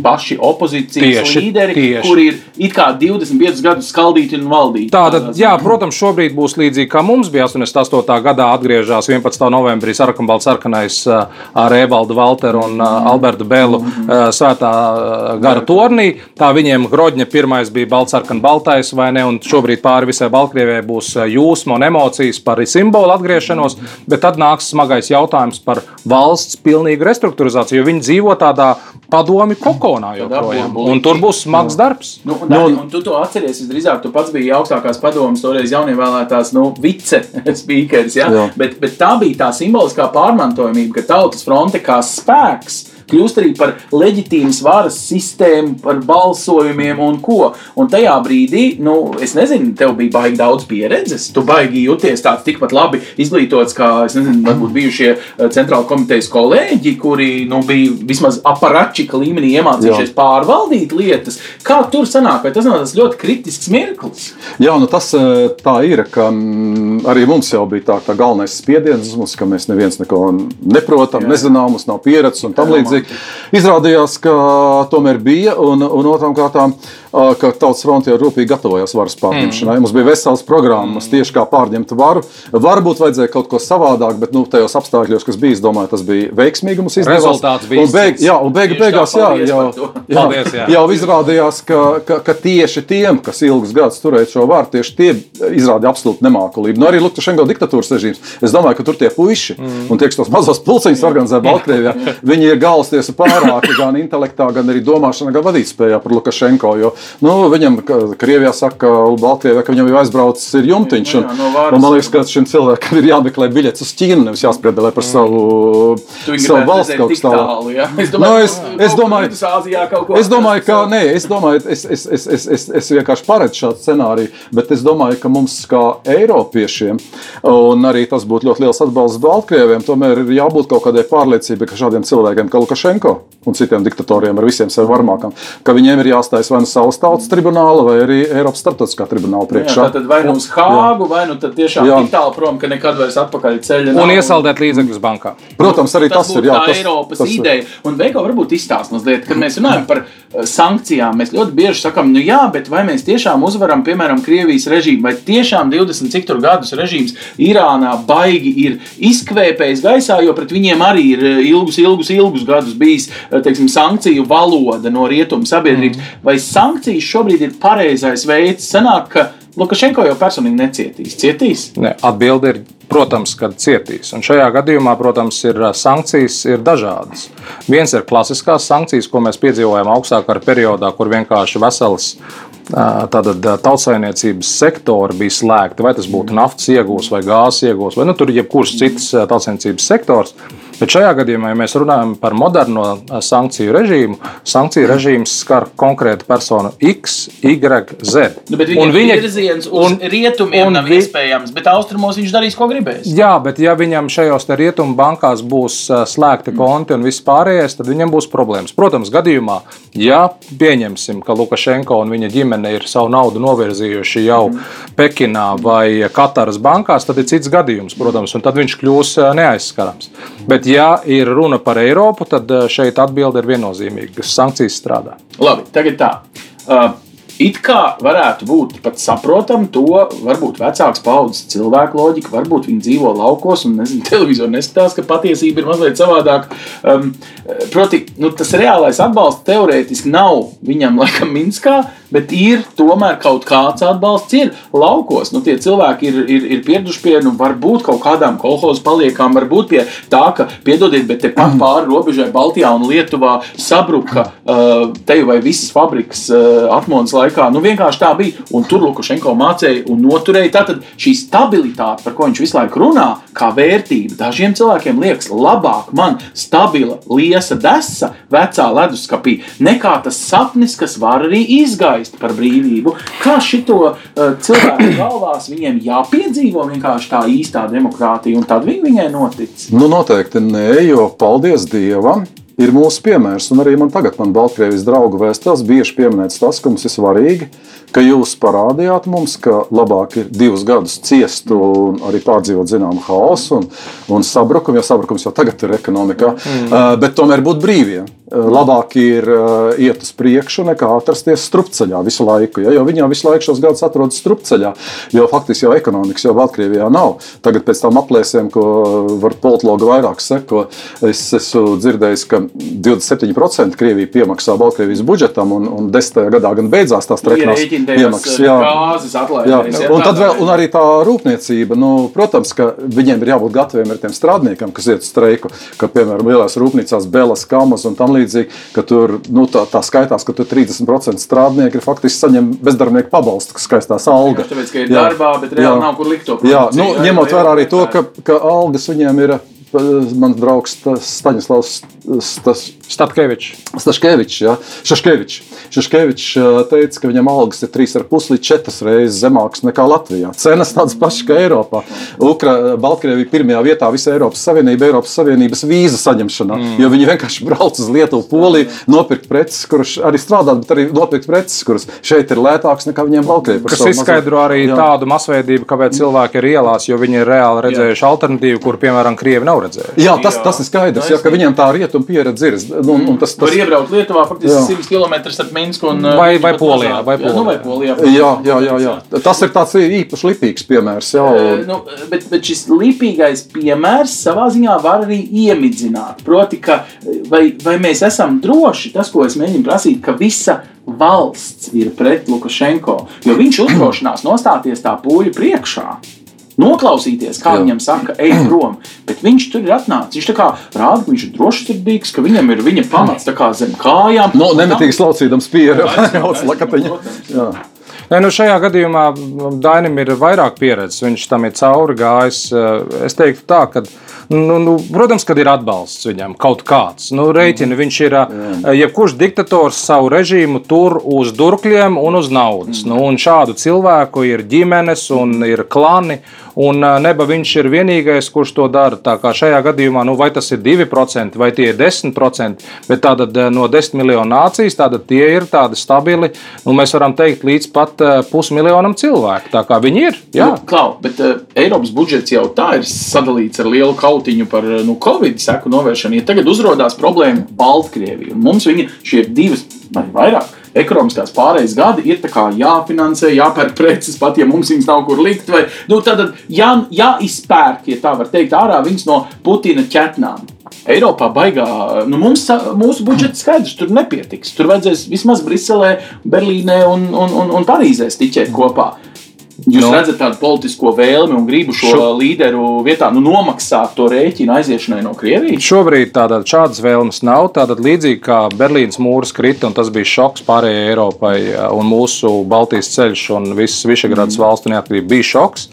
Paši opozīcijas
Tieši,
līderi,
tieši.
kuri ir it kā 25 gadus skaldīti un valdīti.
Tātad, jā, protams, šobrīd būs līdzīgi kā mums bija 88. gadā atgriežas 11. novembrī sarkanbalts sarkanais ā, ar Evaldu Valteru un ā, Albertu Bēlu ā, svētā ā, gara tornī. Tā viņiem Grodņa pirmais bija baltsarkan baltais vai ne, un šobrīd pāri visai Baltkrievijai būs jūsma un emocijas par simbolu atgriešanos, bet tad nāks smagais jautājums par valsts pilnīgu restruktūrizāciju, jo viņi dzīvo tādā padomi kokonā joprojām, un tur būs smags darbs.
Nu, un, Dani, un tu to atceries, visdrīzāk, tu pats biji augstākās padomas, toreiz jaunievēlētās nu, vice-spīkeris. Ja? Bet, bet tā bija tā simboliskā pārmantojamība, ka tautas fronte kā spēks kļūst arī par leģitīmas varas sistēmu, par balsojumiem un ko. Un tajā brīdī, nu, es nezinu, tev bija baigi daudz pieredzes. Tu baigi jūties tāds tikpat labi izglītots, kā, es nezinu, varbūt bijušie eh, centrāla komitejas kolēģi, kuri nu, bija vismaz aparačika līmenī iemācījušies pārvaldīt lietas. Kā tur sanāk, vai tas nav tas ļoti kritisks mirklis?
Jā, nu tas eh, tā ir, ka mm, arī mums jau bija tā, tā galvenais spiediens uz mums, ka mēs neviens neko neprotam,
Jā.
nezinām, mums nav pieredzes un tam līdzīgi. Izrādījās, ka tomēr bija, un, un otrām kārtām, ka Tautas fronte jau rūpīgi gatavojās varas pārņemšanai. Mm. Mums bija vesels programmas tieši kā pārņemt varu. Varbūt vajadzēja kaut ko savādāk, bet nu, tajos apstākļos, kas bija, es domāju, tas bija veiksmīgi. Mums izdevās.
Rezultāts bija
Un beig, jā, un
tā,
beigās, jā, jau, jā,
Paldies, jā.
jau izrādījās, ka, ka, ka tieši tiem, kas ilgus gadus turēja šo vārdu, tieši tie izrādīja absolūtu nemākulību. Nu, arī Lukašenko diktatūras režīms. Es domāju, ka tur tie puiši mm. un tie, kas tos mazos pulciņus organizē Baltkrievijā, viņi ir galvas tiesa pārāki gan intelektā, gan arī domāšanā, gan vadītspējā par Lukašenko. Jo nu, viņam, Krievijā saka, Baltkrievijā, ka viņam jau aizbraucis ir jumtiņš. Un,
no varas.
un man liekas, ka šim cilvēkam ir jāmeklē biļets uz Ķīnu, nevis jāspriedelē par savu,
viņu
savu
gribētu
valsts kaut tālāk.
tālu? Es
Nu,
domāju,
es-
kaut
es
kur
domāju- Es domāju, ka nē, es, domāju, es, es, es, es, es, es vienkārši paredzu šādu scenāriju, bet es domāju, ka mums, kā Eiropiešiem, un arī tas būtu ļoti liels atbalsts Baltkrieviem, tomēr ir jābūt kaut kādai pārliecībai, ka šādiem cilvēkiem kā Lukašenko un citiem diktatoriem ar visiem saviem varmākam, ka viņiem ir jāstājas vai nu savas tautas tribunāla, vai arī Eiropas starptautiskā tribunāla
Jā,
priekšā.
tad vai nu uz Hāgu, vai nu tad tiešām
Jā.
tik tālu prom, ka nekad vairs atpakaļ ceļa
Un
nav.
iesaldēt līdzekļus bankā.
Protams, arī tas,
būtu
ir. Jā,
tā
tas,
Eiropas
tas
ideja. Un Veiko varbūt izstāsta mazliet, kad mēs runājam par eh, sankcijām. Mēs ļoti bieži sakām, nu jā, bet vai mēs tiešām uzvaram, piemēram, Krievijas režīmu, vai tiešām 20 cik tur gadus režīms Irānā baigi ir izkvēpējis gaisā, jo pret viņiem arī ir eh, ilgus, ilgus, ilgus gadus bijis eh, teiksim, sankciju valoda no rietumu sabiedrības. Mm. Vai sankcijas šobrīd ir pareizais veids? Sanāk, ka Lukašenko jau personīgi necietīs. Cietīs?
Ne, atbilde ir, protams, ka cietīs. Un šajā gadījumā, protams, ir sankcijas ir dažādas. Viens ir klasiskās sankcijas, ko mēs piedzīvojam augstākā periodā, kur vienkārši vesels tātad, ā, tautsainiecības sektori bija slēgti. Vai tas būtu naftas iegūs vai gāzes iegūs, vai nu, tur jebkurš cits ā, tautsainiecības sektors. Bet šajā gadījumā, ja mēs runājam par moderno ā, sankciju režīmu, sankciju režīms skar konkrētu personu X, Y, Z.
Nu, bet viņam viņa... virziens uz un, rietumiem un nav vi... iespējams, bet austrumos viņš darīs, ko gribēs.
Jā, bet ja viņam šajos rietumu bankās būs ā, slēgti konti un viss pārējais, tad viņam būs problēmas. Protams, gadījumā, ja pieņemsim, ka Lukašenko un viņa ģimene ir savu naudu novirzījuši jau Pekinā vai Kataras bankās, tad ir cits gadījums, protams, un tad viņš kļūs ā, neaizskarams. Bet, ja ir runa par Eiropu, tad ā, šeit atbilde ir viennozīmīga. Sankcijas strādā.
Labi, tagad tā. Uh, It kā varētu būt pat saprotama to, varbūt vecāks paudzes cilvēku loģika, varbūt viņi dzīvo laukos un nezinu, televizoru neskatās, ka patiesība ir mazliet savādāka. Um, proti, nu, tas reālais atbalsts teorētiski nav viņam laikam Minskā, bet ir tomēr kaut kāds atbalsts ir laukos. Nu, tie cilvēki ir, ir, ir pieraduši pie nu, varbūt kaut kādām kolhozu paliekām, varbūt pie tā, ka, piedodiet, bet tepat pāri robežai Baltijā un Lietuvā sabruka uh, te vai visas fabrikas uh, atmodas laikā. Nu, vienkārši tā bija. Un tur Lukašenko mācīja un noturēja. Tātad šī stabilitāte, par ko viņš visu laiku runā, kā vērtība, dažiem cilvēkiem liekas labāk man stabila liesa desa vecā leduskapī, nekā tas sapnis, kas var arī izgaist par brīvību. Kā šito uh, cilvēku galvās viņiem jāpiedzīvo vienkārši tā īstā demokrātija, un tad viņi viņai notic.
Nu, noteikti nē, jo paldies Dievam. Ir mūsu piemērs, un arī man tagad, man Baltkrievijas draugu vēstures, bieži pieminēts tas, ka mums ir svarīgi, ka jūs parādījāt mums, ka labāk ir divus gadus ciest un arī pārdzīvot zināmu haosu un, un sabrukumu, jo sabrukums jau tagad ir ekonomikā, mm. uh, bet tomēr būt brīviem. Uh, labāk ir uh, iet uz priekšu nekā atrasties strupceļā visu laiku, ja, jo viņi jau visu laiku šos gadus atrodas strupceļā, jo faktiski jau ekonomikas jau Baltkrievijā nav. Tagad pēc tam aplēsēm, ko var politologi vairāk seko, es esmu dzirdējis, ka 27% Krievija piemaksā Baltkrievijas budžetam, un, un 10. gadā gan beidzās tās treknās
piemaksas. Gāzes atlaidēs.
Jā, un tad vēl un arī tā rūpniecība. Nu, protams, ka viņiem ir jābūt gataviem ar tiem strādniekiem, kas iet uz streiku, ka, piemēram, lielās rūpnīcās Belas, Kamas un tam līdzīgi, ka tur nu, tā, tā skaitās, ka tur 30% strādnieki ir faktiski saņem bezdarbnieku pabalstu, kas skaistās alga.
Tāpēc, ka ir jā, darbā, bet reāli nav kur likt to.
Jā, nu, ņemot vērā arī to, ka, ka algas viņiem ir mans draugs Staņislavs
Statkevičs.
Staškevičs, ja? Šaškevičs teica, ka viņam algas ir 3,5 līdz 4 reizes zemākas nekā Latvijā. Cenas tādas pašas kā Eiropā. Ukra, Baltkrievija pirmajā vietā visā Eiropas Savienībā, Eiropas Savienības vīza saņemšanā, mm. jo viņi vienkārši brauc uz Lietuvu, Poliju, nopirkt preces, kuras arī strādāt, bet arī nopirkt preces, kuras šeit ir lētākas nekā viņiem Baltkrievijā.
Kas izskaidro arī jā. tādu masveidību, kāpēc cilvēki ir ielās, jo viņi ir reāli redzējuši jā. alternatīvu, kur, piemēram, Krievi nav redzējuši.
Jā, tas, tas ir skaidrs, jā, ka viņiem tā rietuma pieredze ir. Nu, un tas,
tas... Var iebraukt Lietuvā faktiski 100 km starp Minsku un
vai, vai Polijā. Vai
Polijā. Jā, nu, vai Polijā
jā, jā, jā, jā. Tas ir tāds īpaši lipīgs piemērs. Jā,
un... nu, bet, bet šis lipīgais piemērs savā ziņā var arī iemidzināt. Proti, ka vai, vai mēs esam droši, tas, ko es mēģinu prasīt, ka visa valsts ir pret Lukašenko, jo viņš uzdrošinās nostāties tā pūļu priekšā. Noklausīties, kā
Jā.
viņam saka, ej prom. Bet viņš tur ir atnācis. Viņš tā kā rāda, ka viņš ir drošsirdīgs, ka viņam ir viņa pamats kā zem kājām.
No, nemitīgi slaucīdams pieru.
Protams,
Lakatiņa. Jā.
Nē, nu šajā gadījumā Dainim ir vairāk pieredzes. Viņš tam ir cauri gājis. Es teiktu, tā, ka, nu, nu, protams, kad ir atbalsts viņam kaut kāds. Nu, Rēķini viņš ir. Jebkurš diktators savu režīmu tur uz durkļiem un uz naudas. Nu, un šādu cilvēku ir ģimenes un ir klani. Un neba viņš ir vienīgais, kurš to dara. Tā kā šajā gadījumā, nu, vai tas ir 2% vai tie ir 10%, bet tātad no 10 miljonu nācijas, tātad tie ir tādi stabili, nu, mēs varam teikt, līdz pat pusmiljonam cilvēku. Tā kā viņi ir. Jā.
Nu, Klau, bet uh, Eiropas budžets jau tā ir sadalīts ar lielu kautiņu par nu, Covid seku novēršanu. Ja tagad uzrādās problēma Baltkrievijai, un mums viņa šie divas vai vairāk ekonomiskās pārējais gadi ir jāfinansē, jāpērk preces, pat ja mums viņas nav kur likt. Vai, nu, tad jā, jāizpērk, ja tā var teikt, ārā viņas no Putina ķetnām. Eiropā baigā, nu mums, mūsu budžets skaidrs, tur nepietiks. Tur vajadzēs vismaz Briselē, Berlīnē un, un, un, un Parīzē stiķēt kopā. Jūs no. redzat tādu politisko vēlmi un gribu šo
Šo-
līderu vietā nu, nomaksāt to rēķinu aiziešanai no Krievijas.
Šobrīd tāda, šādas vēlmes nav. Tātad līdzīgi kā Berlīnas mūris krita, un tas bija šoks pārējai Eiropai, un mūsu Baltijas ceļš un visas Višegradas mm. valstu neatkarība bija šoks.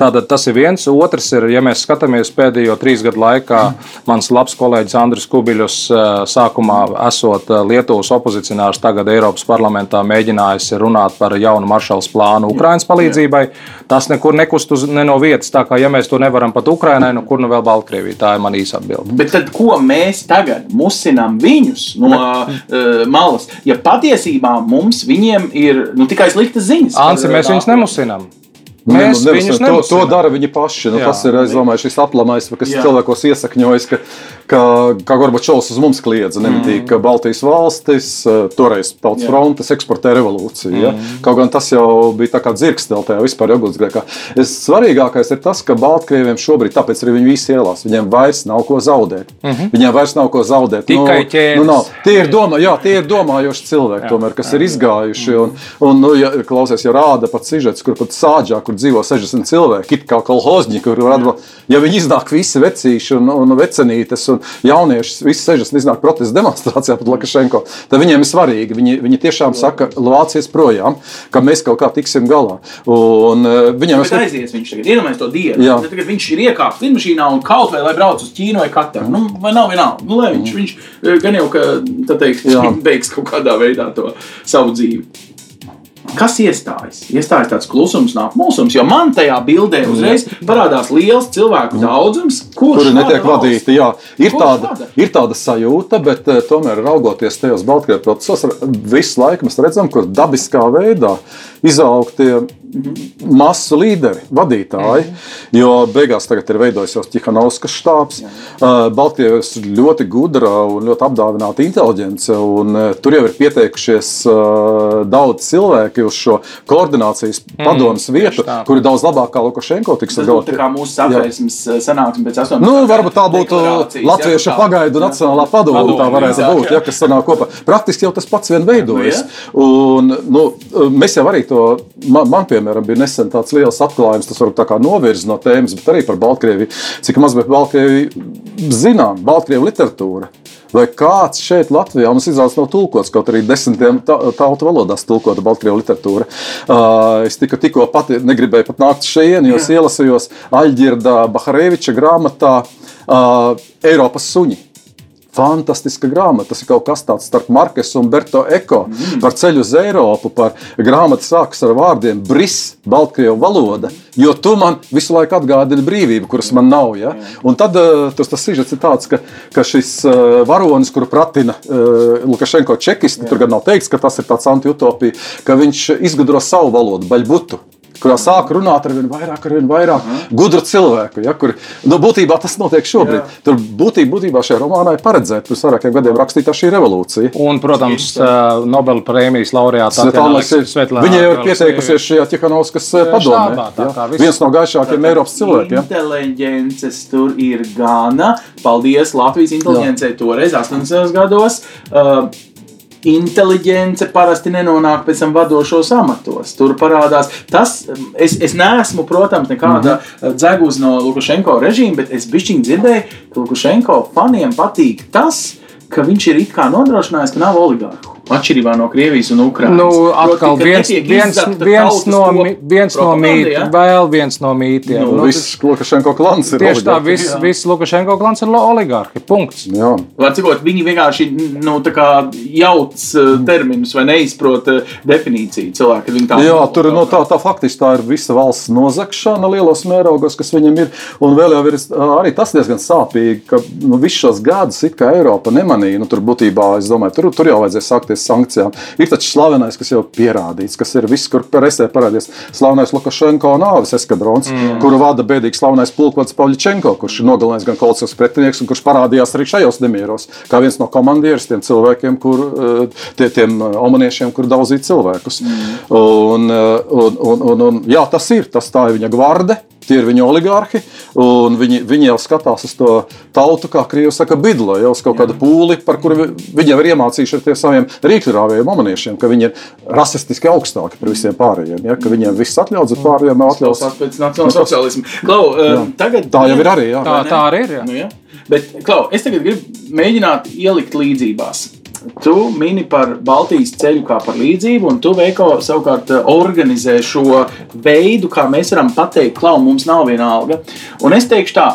Tātad tas ir viens. Otrs ir, ja mēs skatāmies pēdējo trīs gadu laikā, mans labs kolēģis Andris Kubiļus eh, sākumā esot eh, Lietuvas opozicionārs, tagad Eiropas parlamentā mēģinājis runāt par jaunu maršals plānu Ukraiņas palīdzībai. Tas nekur nekust uz, ne no vietas. Tā kā ja mēs to nevaram pat Ukraiņai, nu kur nu vēl Baltkrievijai? Tā ir mana īsa atbilde.
Bet tad, ko mēs tagad musinām viņus no uh, malas? Ja patiesībā mums viņiem ir nu, tikai sliktas ziņas.
Ansi, mēs
uh,
viņus nemusinām.
Mēs,
Mēs
nevis,
viņus
to, to
nemusinām.
dara viņi paši. Nu,
Jā.
tas ir domāju, šis aplamais, kas
Jā.
cilvēkos iesakņojas, ka, ka, kā Gorbačovs uz mums kliedza. Nemitīgi, ka Baltijas valstis, eh, toreiz Tautas
Jā.
frontes, eksportē revolūciju. Ja? Kaut gan tas jau bija tā kā dzirkstelē tajā vispār ugunsgrēkā. Es Svarīgākais ir tas, ka Baltkrieviem šobrīd, tāpēc arī viņi visi ielās, viņiem vairs nav ko zaudēt. Viņiem vairs nav ko zaudēt.
Tikai ķēdes.
nu, nav. Tie ir, domā, jā, tie ir domājoši cilvēki, tomēr, kas ir izgājuši. Un, un, nu, ja, klausies, ja rāda pat sižets, kur pat sāģā, kur dzīvo 60 cilvēki, it kā kolhozņi, kur var atbalstīt. Ja viņi iznāk visi vecīši un, un vecenītes un jaunieši, visi 60 iznāk protesta demonstrācijā pat Lukašenko, tad viņiem ir svarīgi. Viņi, viņi tiešām saka, Vācijas projām, ka mēs kaut kā tiksim galā. Un, eh, viņiem
Bet aizies viņš tagad, iedomājieties to dienu. Tagad viņš ir iekāpis lidmašīnā un kaut vai lai brauc uz Ķīnu vai Kataru. Nu, vai nav vienalga? Nu, lai viņš, viņš eh, gan jau, ka tā teikt,
Jā.
beigs kaut kādā veidā to savu dzīvi. Kas iestājas? Iestājas tāds klusums, nāk mūsums, jo man tajā bildē uzreiz parādās liels cilvēku daudzums, kurš
kuri netiek vadīti. Jā, ir,
Kurš
tāda,
vada?
ir tāda sajūta, bet eh, tomēr raugoties tajos Baltkrievijas procesos, visu laiku mēs redzam, ka dabiskā veidā izaug tie masu līderi, vadītāji. Jo beigās tagad ir veidojis jau Tihanovskas štābs. Uh, Baltkrievijas ir ļoti gudra un ļoti apdāvināta inteliģence. Un, uh, tur jau ir pieteikušies daudz cilvēki uz šo koordinācijas padomus vietu,
tā.
kur ir daudz labāk kā Lukašenko
Tas būtu kā mūsu satvērsmes eh, sanāksme pēc 8.
Nu, varbūt tā būtu Latviešu pagaidu nacionālā. Padome, Tā varētu
jā.
būt, ja, kas sanāk kopā. Praktiski jau tas pats vien veidojas.
Nu,
Un, nu, mēs jau arī to, man, man piemēram, bija nesen tāds liels atklājums, tas varbūt novirz no tēmas, bet arī par Baltkrieviju. Cik maz mēs Baltkrieviju zinām, Baltkrievu literatūra. Vai kāds šeit Latvijā mums izrādās nav tulkots, kaut arī desmitiem ta- tautu valodās tulkota Baltkrievu literatūra. Uh, es tikai tikko pati negribēju pat nākt šeit, jo ielasījos Aļģirda Bahareviča grāmatā uh, Eiropas suņi. Fantastiska grāmata. Tas ir kaut kas tāds starp Markesu un Berto Eko mm. par ceļu uz Eiropu. Par grāmatu sākas ar vārdiem Bris, Baltkrievu valoda. Jo tu man visu laiku atgādini brīvību, kuras man nav. Ja? Un tad uh, tas, tas sižets ir tāds, ka, ka šis uh, varonis, kuru pratina uh, Lukašenko čekisti, tur gan nav teikts, ka tas ir tāds anti-utopija, ka viņš izgudro savu valodu, baļbutu kurā sāk runāt ar vien vairāk, ar vien vairāk -huh. gudru cilvēku. Ja, kur, nu, būtībā tas notiek šobrīd. Jā. Tur būtībā, būtībā šajā romānā ir paredzēta pirms vairākiem gadiem rakstītā šī revolūcija.
Un, protams, Nobela prēmijas laureāta
Svetlāna ir- Viņa jau ir pieteikusies šajā Tihanovskas padomē. ja. Viens no gaišākajiem Eiropas cilvēkiem.
Inteliģences tur ir gana. Paldies Latvijas inteliģencei toreiz, 80. gados. Uh, inteliģence parasti nenonāk pēc tam vadošos amatos. Tur parādās tas, es, es neesmu, protams, nekāda mm -hmm. dzegus no Lukašenko režīma, bet es bišķiņ dzirdēju, ka Lukašenko faniem patīk tas, ka viņš ir it kā nodrošinājis, ka nav oligārhu. Atšķirībā no Krievijas un Ukrainas.
Nu, atkal Proti, viens, viens, viens, no, viens no mītiem, ja? vēl viens no mītiem.
Nu, nu, viss Lukašenko klans ir
tieši tā, viss, viss Lukašenko klans ir oligārhi. Punkts.
Jā. Var cikot, viņi vienkārši nu, jauc uh, terminus vai neizprot uh, definīciju cilvēku.
Jā, tur no, tā, tā faktiski tā ir visa valsts nozagšana lielos mērogos, kas viņam ir. Un vēl jau ir uh, arī tas diezgan sāpīgi, ka nu, visus šos gadus it kā Eiropa nemanīja. Nu, tur būtībā, es domāju, tur, tur jau vajadzēja sākties bez sankcijām. Ir taču slavenais, kas jau pierādīts, kas ir viss, kur presē parādījies. Slavenais Lukašenko nāves eskadrons, mm. kuru vada bēdīgs slavenais pulkvedis Pavļčenko, kurš ir nogalinājis gan kolekcijas pretinieks, un kurš parādījās arī šajos nemieros, kā viens no komandieriem, cilvēkiem, kur, eh, tie, tiem eh, omaniešiem, kur daudzīja cilvēkus. Mm. Un, eh, un, un, un, un, jā, tas ir, tas tā ir viņa gvarde. Tie ir viņa oligārhi, un viņi, viņi jau skatās uz to tautu, kā krievi saka, bidla, jau uz kaut kādu pūli, par kuru viņi jau ir iemācījuši ar saviem rīkļrāvējiem omaniešiem, ka viņi ir rasistiski augstāki par visiem pārējiem, ja, ka viņiem viss atļauts, bet pārējiem nav atļauts.
Tas pēc nacionālsociālismu. Klau, um, tagad,
tā jau ir arī, jā.
Tā, tā arī ir, jā.
Nu, jā. Bet, Klau, es tagad gribu mēģināt ielikt līdzībās. Tu mini par Baltijas ceļu kā par līdzību, un tu veiko savukārt eh, organizē šo veidu, kā mēs varam pateikt, klau, mums nav viena alga. Un es teikšu tā,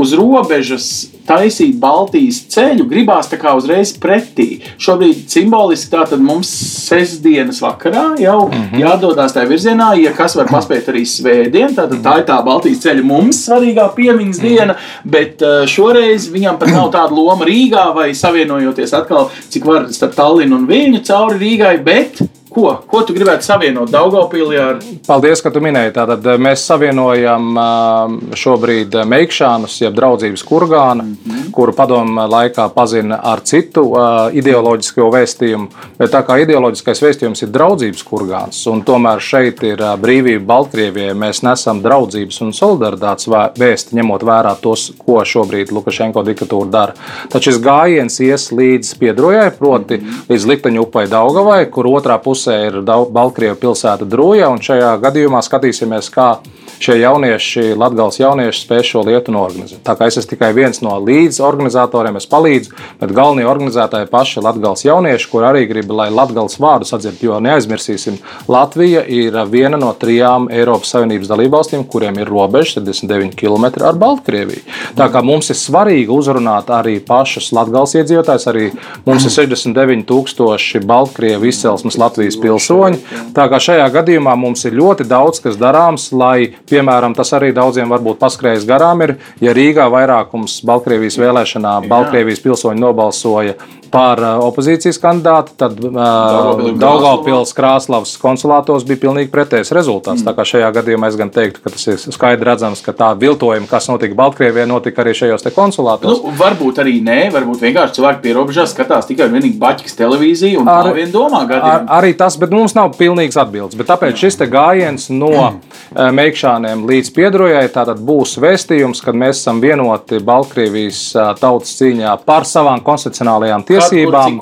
uz robežas taisīt Baltijas ceļu, gribās tā kā uzreiz pretī. Šobrīd simboliski tātad mums sestdienas vakarā jau mm -hmm. jādodas tajā virzienā, ja kas var paspēt arī svētdien, tad tā ir tā Baltijas ceļa mums svarīgā piemiņas mm -hmm. diena, bet eh, šoreiz viņam pat nav tāda loma Rīgā vai savienojoties atkal, cik var starp Tallinu un Viļņu cauri Rīgai, bet Ko? Ko tu gribētu savienot Daugopilī ar?
Paldies, ka tu minēji. Tātad eh, mēs savienojam eh, šobrīd eh, Meikšānus, jeb draudzības kurgānu, mm -hmm. kuru padomu laikā pazina ar citu ideoloģisko vēstījumu. Tā kā ideoloģiskais vēstījums ir draudzības kurgāns, un tomēr šeit ir brīvība Baltkrievijai, mēs nesam draudzības un solidaritātes vēsti, ņemot vērā tos, ko šobrīd Lukašenko diktatūra dara. Taču šis gājiens ies līdz Piedrojai, proti mm -hmm. līdz Likteņu upei Daugavai, kur otrā pusē pusē ir Baltkrievijas pilsēta Drūja, un šajā gadījumā skatīsimies, kā šie jaunieši, Latvijas jaunieši, spēj šo lietu norganizēt. Tā kā es esmu tikai viens no līdzorganizatoriem, es palīdzu, bet galvenie organizētāji paši ir Latvijas jaunieši, kur arī grib, lai Latvijas vārdu sadzird. Jo neaizmirsīsim, Latvija ir viena no trijām Eiropas Savienības dalībvalstīm, kuriem ir robeža 79 km ar Baltkrieviju. Tā kā mums ir svarīgi uzrunāt arī pašus Latvijas iedzīvotājus, arī mums ir 69,000 Baltkrievu izcelsmes Latvijas pilsoņi. Tā kā šajā gadījumā mums ir ļoti daudz kas darāms, lai Piemēram, tas arī daudziem varbūt paskrējis garām, ir, ja Rīgā vairākums Baltkrievijas vēlēšanā Baltkrievijas pilsoņi nobalsoja par uh, opozīcijas kandidātu, tad uh, Daugavpils Krāslavas konsulātos bija pilnīgi pretējs rezultāts. Mm. Tā kā šajā gadījumā es gan teiktu, ka tas ir skaidri redzams, ka tā viltojuma, kas notika Baltkrievijā, notika arī šajos konsulātos.
Nu, varbūt arī nē, varbūt vienkārši cilvēki pie robežas skatās tikai un vienīgi baķis televīziju un ar, vien domā gadījumā.
Ar, arī tas, bet mums nav pilnīgs atbildes. Bet tāpēc Jā. šis te gājiens no mm. meikšāniem līdz piedrojai tātad būs vēstījums, kad mēs esam vienoti Baltkrievijas tautas cīņā par savām konstitucionālajām tiesībām tiesībām.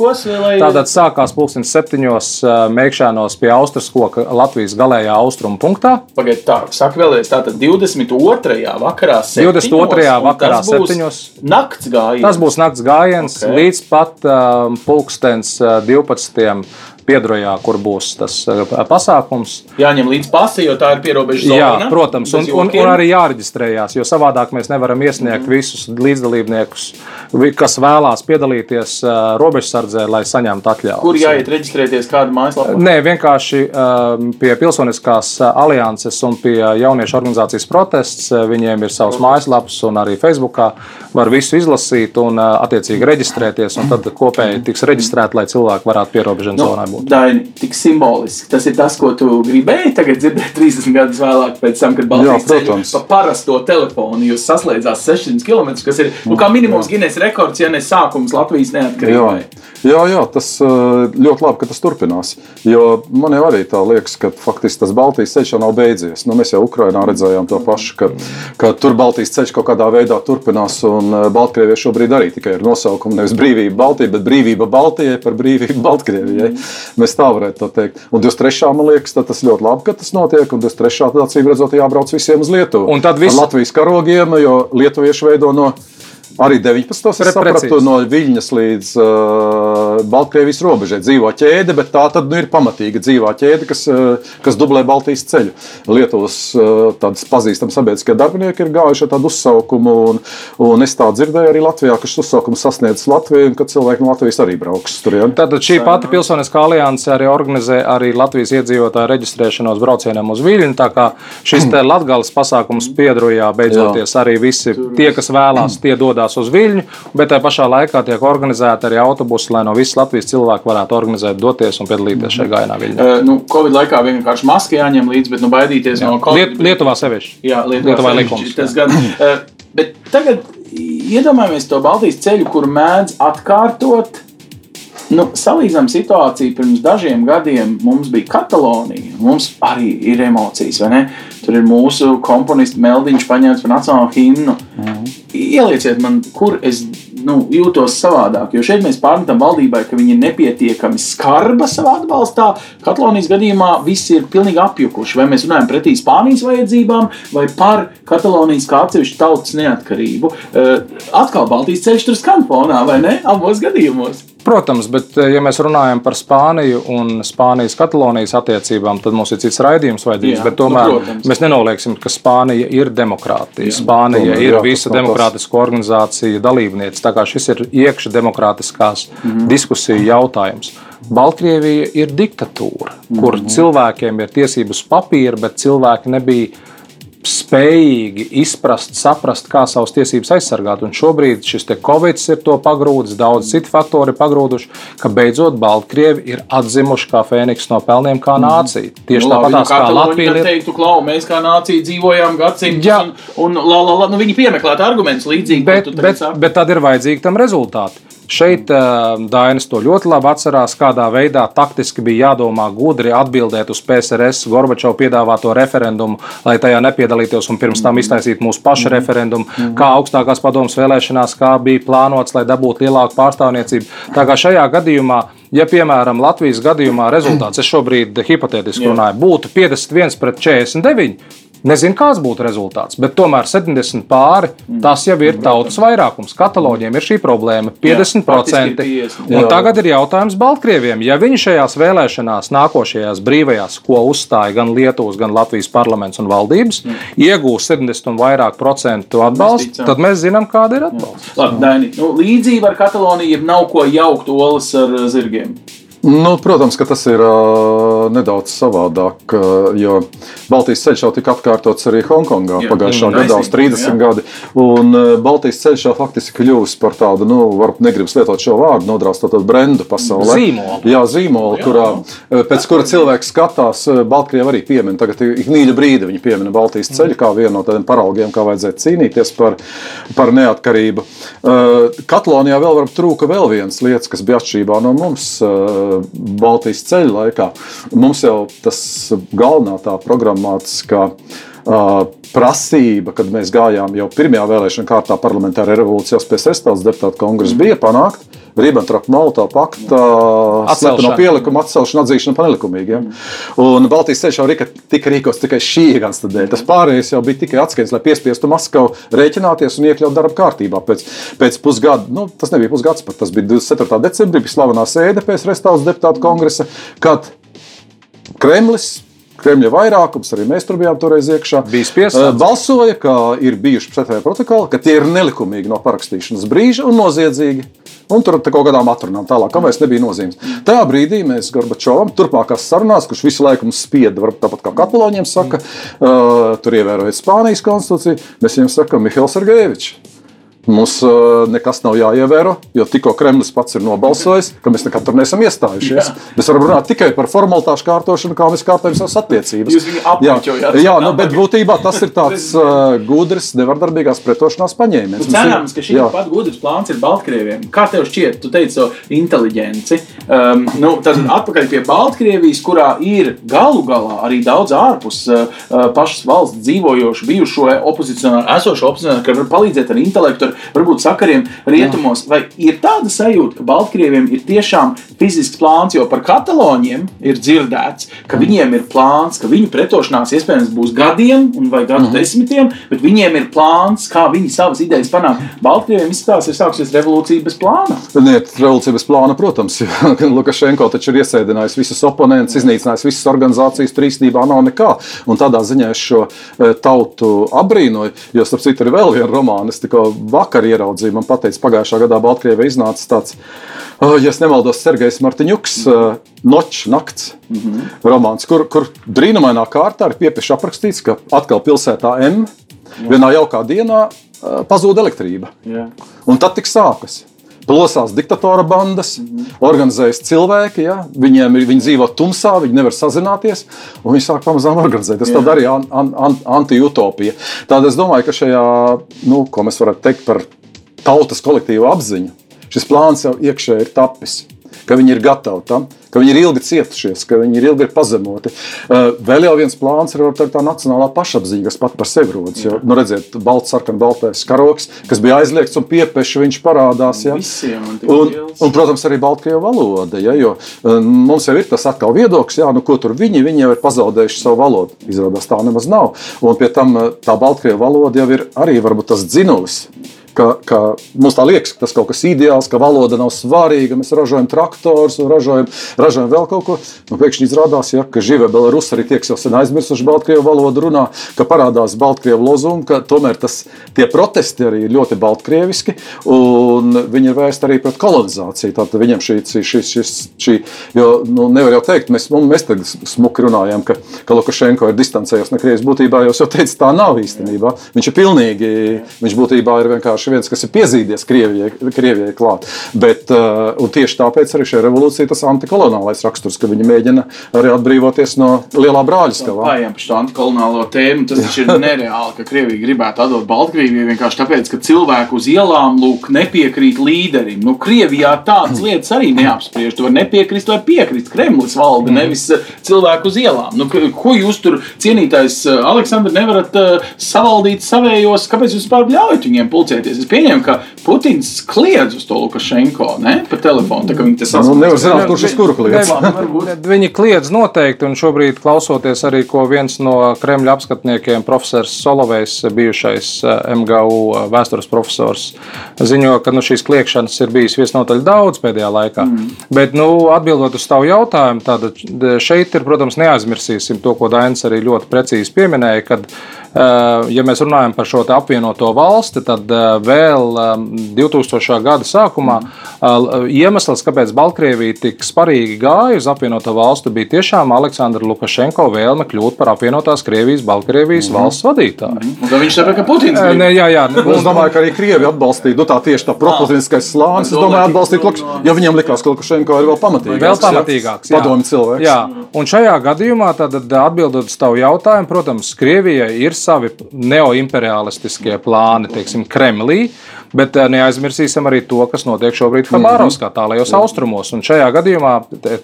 Tātad sākās pulkstenis septiņos mēģināšanos pie Austruskoka Latvijas galējā austrumu punktā.
Pagaidiet, tā, saka vēlreiz, tātad 22. vakarā
22. vakarā septiņos.
Nakts gājiens.
Tas būs nakts gājiens okay. līdz pat um, pulkstenis 12 Piedrojā, kur būs tas eh, pasākums.
Jāņem līdz pasi, jo tā ir pierobeža zona.
Jā, protams, un, un, un arī jāreģistrējās, jo savādāk mēs nevaram iesniegt mm. visus līdzdalībniekus, kas vēlās piedalīties uh, robežsardzē, lai saņemtu atļauju.
Kur jāiet reģistrēties, kāda mājaslapa?
Nē, vienkārši um, pie Pilsoniskās alianses un pie jauniešu organizācijas protests. Viņiem ir savs mājaslaps un arī Facebookā var visu izlasīt un attiecīgi reģistrēties, un tad kopēji tiks reģistrēti, lai cilvēki varētu pierobežu zonā būt. būt.
Daini, tik simboliski. Tas ir tas, ko tu gribēji tagad dzirdēt 30 gadus vēlāk, tam, kad Baltijas
Jā, protams.
ceļu pa parasto telefonu jūs saslēdzās 600 km, kas ir nu, kā minimums Guinness rekords, ja ne sākums Latvijas
Jā,
neatkarībai.
jā, jā, tas uh, ļoti labi, ka tas turpinās. Jo man jau arī tā liekas, ka faktiski tas Baltijas ceļš jau nav beidzies. Nu, mēs jau Ukrainā redzējām to pašu, ka, ka tur Baltijas ceļš kaut kādā veidā turpinās. Un uh, Baltkrievija šobrīd arī tikai ir nosaukums nevis brīvība Baltijai, bet brīvība Baltijai par brīvību Baltkrievijai. Mēs tā varētu to teikt. Un 23. man liekas, tas ļoti labi, ka tas notiek. Un 23. tad acīm redzot, jābrauc visiem uz Lietuvu.
Un tad viss-
Ar Latvijas karogiem, jo lietuvieši veido no. Arī 19. es
Pre-
sapratu, no Viļņas līdz uh, Baltkrievijas robežai dzīvo ķēde, bet tā tad nu, ir pamatīga dzīvā ķēde, kas, uh, kas dublē Baltijas ceļu. Lietuvas uh, tādas pazīstamas sabiedriskie darbinieki ir gājuši ar tādu uzsaukumu, un, un es tā dzirdēju arī Latvijā, ka šis uzsaukums sasniedz Latviju, un ka cilvēki no Latvijas arī brauks tur. Ja?
Tātad šī pati pilsoniskā alianse arī organizē arī Latvijas iedzīvotāju reģistrēšanos braucieniem uz Viļņu. Tā kā šis te Latgales pasākums piedrujā beidzoties arī visi tie, kas vēlās, tie dodas uz Viļņu, bet tajā pašā laikā tiek organizēta arī autobusi, lai no visas Latvijas cilvēku varētu organizēt, doties un piedalīties šajā gājienā Viļņā.
Uh, nu, Covid laikā vienkārši maski jāņem līdzi, bet nu, baidīties no Covid.
Liet, Lietuvā sevišķi.
Jā, Lietuvā,
Lietuvā likums,
Tas gan, uh, bet tagad iedomājamies to Baltijas ceļu, kur mēdz atkārtot. Nu, salīdzinām situāciju pirms dažiem gadiem. Mums bija Katalonija. Mums arī ir emocijas, vai ne? Tur ir mūsu komponists Meldiņš paņemts par nacionālo himnu. Mm. Ielieciet man, kur es nu, jūtos savādāk. Jo šeit mēs pārmetam valdībai, ka viņi ir nepietiekami skarba savā atbalstā. Katalonijas gadījumā visi ir pilnīgi apjukuši. Vai mēs runājam pretī Spānijas vajadzībām, vai par Katalonijas kā atsevišķu tautas neatkarību. Uh, atkal Baltijas ceļš tur skan fonā, vai ne? Abos gadījumos.
Protams, bet, eh, ja mēs runājam par Spāniju un Spānijas-Katalonijas attiecībām, tad mums ir cits raidījums vajadzīgs.
Jā,
Bet tomēr
nu, protams.
mēs nenolieksim, ka Spānija ir demokrātija. Spānija
tomēr,
ir
jā,
visa demokrātisko organizāciju dalībniece. Tā kā šis ir iekšā demokrātiskās
Mhm.
diskusiju jautājums. Baltkrievija ir diktatūra, kur
Mhm.
cilvēkiem ir tiesības papīra, bet cilvēki nebija spējīgi izprast, saprast, kā savas tiesības aizsargāt. Un šobrīd šis Covid ir to pagrūdis, daudz citu faktoru ir pagrūduši, ka beidzot Baltkrievi ir atzimuši kā Fēniks no pelniem, kā nācija. Tieši
Nu,
tāpat
nu,
kā
Kataloni
Latvija. ir-
teiktu, klau, mēs kā nācija dzīvojām gadsimtus, un, un la, la, la, nu, viņi piemeklētu argumentus līdzīgi.
Bet, bet, bet tad ir vajadzīgi tam rezultāti. Šeit uh, Dainis to ļoti labi atcerās, kādā veidā taktiski bija jādomā gudri atbildēt uz PSRS Gorbačova piedāvāto referendumu, lai tajā nepiedalītos un pirms tam iztaisīt mūsu pašu referendumu, kā augstākās padomus vēlēšanās, kā bija plānots, lai dabūtu lielāku pārstāvniecību. Tā kā šajā gadījumā, ja piemēram Latvijas gadījumā rezultāts, es šobrīd hipotētiski runāju, būtu 51 pret 49. Nezinu, kāds būtu rezultāts, bet tomēr 70 pāri tas jau ir tautas vairākums. Kataloņiem ir šī problēma - 50%.
faktiski ir 50,
Un tagad ir jautājums Baltkrieviem. Ja viņi šajās vēlēšanās, nākošajās brīvajās, ko uzstāja gan Lietuvas, gan Latvijas parlaments un valdības, iegūs 70 un vairāk procentu atbalstu, tad mēs zinām, kāda ir atbalsts.
Labi, Daini, nu, līdzība ar Kataloniju nav ko jaukt olas ar zirgiem.
Nu, protams, ka tas ir uh, nedaudz savādāk, uh, jo Baltijas ceļš jau tika atkārtots arī Hongkongā
Jā,
pagājušā
mm,
gadā uz
taisnība,
30
jā.
gadi. Un uh, Baltijas ceļš jau faktiski kļuvis par tādu, nu, varbūt negribas lietot šo vārdu, nodrāstot brendu pasaulē.
Zīmolu.
Jā, zīmolu, kurā, uh, pēc kura cilvēks skatās, Baltkrievi arī piemin. Tagad ik mīļa brīdi viņi piemina Baltijas ceļu kā vienu no tādiem paraugiem, kā vajadzētu cīnīties par, par neatkarību. Katalonijā vēl varbūt trūka vēl viens lietas, kas bija atšķirībā no mums Baltijas ceļa laikā. Mums jau tas galvenā tā programmatiskā uh, prasība, kad mēs gājām jau pirmajā vēlēšana kārtā parlamentārā revolūcijā pēc Estādes deputātu kongresa, bija panākt Ribbentrop-Molotov pakta
Atcelšana.
pielikumu atcelšanu, atzīšanu par nelikumīgiem. Un Baltijas ceļš jau rika, tika rīkots tikai šī iemesla dēļ. Tas pārējais jau bija tikai atskaits, lai piespiestu Maskavu rēķināties un iekļaut darba kārtībā. Pēc, pēc pusgada, nu, tas nebija pusgads, pat tas bija 24. decembrī, bija slavenā sēde pēc Restāles deputātu kongresa, kad Kremlis. Kremļa vairākums, arī mēs tur bijām toreiz iekšā. Eh, Balsoja, ka ir bijuši pretēji protokoli, ka tie ir nelikumīgi no parakstīšanas brīža un noziedzīgi. Un tur kaut kādām atrunām tālāk, kam vairs nebija nozīmes. Tajā brīdī mēs Gorbačovam, turpmākās sarunās, kurš visu laiku mums spieda, varbūt tāpat kā Kataloniem saka, uh, tur ievērojot Spānijas konstitūciju, mēs viņiem sakām, Mihails Sergejevičs. Mums uh, nekas nav jāievēro, jo tikko Kremlis pats ir nobalsojis, ka mēs nekad tur neesam iestājušies. Jā. Mēs varam runāt tikai par formalitāšu kārtošanu, kā mēs kārtojam savas attiecības. Jā, jā nu, bet būtībā tas ir tāds uh, gudrs, nevardarbīgās pretošanās paņēmiens.
Nu, cerams, ka šī pat gudrs plāns ir Baltkrieviem. Kā tev šķiet, tu teici to inteliģenci? Um, nu, tad atpakaļ pie Baltkrievijas, kurā ir galu galā arī daudz ārpus uh, pašas valsts dzīvojošu, bijušo opozicionāru, esošo opozicionāru, kas var palīdzēt ar intelektu, ar varbūt sakariem rietumos. Vai ir tāda sajūta, ka Baltkrieviem ir tiešām fizisks plāns, jo par kataloniem ir dzirdēts, ka viņiem ir plāns, ka viņu pretošanās iespējams būs gadiem vai gadu mhm. desmitiem, bet viņiem ir plāns, kā viņi savas idejas panākt. Baltkrieviem izskatās, ir sāksies revolūcija bez plāna.
Nē, revolūcija bez plāna, protams. Lukašenko taču ir iesēdinājis visus oponentus, iznīcinājis visas organizācijas, tur īstenībā nav nekā. Un tādā ziņā es šo e, tautu apbrīnoju, jo starp citu ir vēl viena romāna. Es tikko vakar ieraudzīju, man pateica, pagājušā gadā Baltkrievijā iznāca tāds, oh, ja nemaldos, Sergejs Martiņuks, uh, Nočs, nakts mm -hmm. romāns, kur, kur brīnumainā kārtā ir piepieši aprakstīts, ka atkal pilsētā M vienā jaukā dienā uh, pazūd elektrība. Jā. Un tad tik sākas plosās diktatora bandas, mm -hmm. organizējas cilvēki. Ja? Viņiem ir, viņi dzīvo tumsā, viņi nevar sazināties, un viņi sāk pamazām organizēt. Tas arī ir an, an, an, anti-utopija. Tādēļ es domāju, ka šajā, nu, ko mēs varētu teikt par tautas kolektīvu apziņu. Šis plāns jau iekšēji ir tapis, ka viņi ir gatavi tam, ka viņi ir ilgi cietušies, ka viņi ir ilgi ir pazemoti. Uh, vēl jau viens plāns ir tā, tā nacionālā pašapziņa, kas pat par sevi rodas. Jo, nu, redziet, balts, sarkans, baltais karoks, kas bija aizliegts un piepeši, viņš parādās. Ja?
Un,
un, un, protams, arī Baltkrievu valoda. Ja? Jo, uh, mums jau ir tas atkal viedoklis, ja? nu, ko tur viņi, viņi jau ir pazaudējuši savu valodu. Izrādās tā nemaz nav. Un pie tam uh, tā Baltkrievu valoda jau ir arī varbūt tas dzinulis ka, ka mums tā liekas, ka tas kaut kas ideāls, ka valoda nav svarīga, mēs ražojam traktorus un ražojam, ražojam vēl kaut ko. Nu, pēkšņi izrādās, ja, ka žive Belarus arī tie, kas jau sen aizmirsuši Baltkrievu valodu runā, ka parādās Baltkrievu lozungi, ka tomēr tas, tie protesti arī ir ļoti baltkrieviski un viņi ir vērsti arī pret kolonizāciju. Tātad viņam šī, šī, šī, šī, jo nu, nevar jau teikt, mēs, mēs tagad smuki runājam, ka, ka Lukašenko ir distancējies no Krievijas būtībā, jau jau teicu, tā nav īstenībā. Viņš ir pilnīgi, viņš būtībā ir vienkārši vienkārši viens, kas ir piezīdies Krievijai, Krievijai klāt. Bet, uh, tieši tāpēc arī šī revolūcija tas antikolonālais raksturs, ka viņi mēģina arī atbrīvoties no lielā brāļa skavā.
Pārējām par šo antikolonālo tēmu, tas ir nereāli, ka Krievija gribētu atdot Baltkrieviju vienkārši tāpēc, ka cilvēku uz ielām lūk nepiekrīt līderim. Nu, Krievijā tādas lietas arī neapspriež. Tu vari nepiekrist vai piekrist. Kremlis valda, mm. nevis uh, cilvēku uz ielām. Nu, ko jūs tur cienītais uh, Aleksandrs nevarat uh, savaldīt savējos? Kāpēc jūs vispār ļaujat viņiem pulcēties? Es pieņemu, ka Putins kliedz uz to Lukašenko ne? pa telefonu. Tā, viņi tas
nu, nevar zināt, kurš uz kuru kliedz.
Viņi kliedz noteikti, un šobrīd klausoties arī, ko viens no Kremļa apskatniekiem, profesors Solovejs, bijušais eh, MGU eh, vēstures profesors, ziņo, ka nu, šīs kliegšanas ir bijis visnotaļ daudz pēdējā laikā. Mm. Bet, nu, atbildot uz tavu jautājumu, tad šeit ir, protams, neaizmirsīsim to, ko Dainis arī ļoti precīzi pieminēja, kad Eh, ja mēs runājam par šo apvienoto valsti, tad eh, vēl 2000. Eh, gada sākumā iemesls, kāpēc Baltkrievija tik sparīgi gāja uz apvienoto valsti, bija tiešām Aleksandra Lukašenko vēlme kļūt par apvienotās Krievijas, Baltkrievijas mm -hmm. valsts vadītāju. Mm
-hmm. Viņš saprot, ka Putins ir.
Ne, jā, jā.
Es domāju, ka arī Krievi atbalstīja nu, tā tieši tā propagandīskais slānis. Es domāju, atbalstīt Lukašenko, jo viņam likās, ka Lukašenko ir vēl pamatīgāks.
Vēl pamatīgāks.
Padomju cilvēks.
Jā, un šajā gadījumā, tad atbildot uz tavu jautājumu, protams, Krievijai ir savi neoimperialistiskie plāni, teiksim, Kremlī. Bet eh, neaizmirsīsim arī to, kas notiek šobrīd Habārovskā, tālajos austrumos. Un šajā gadījumā,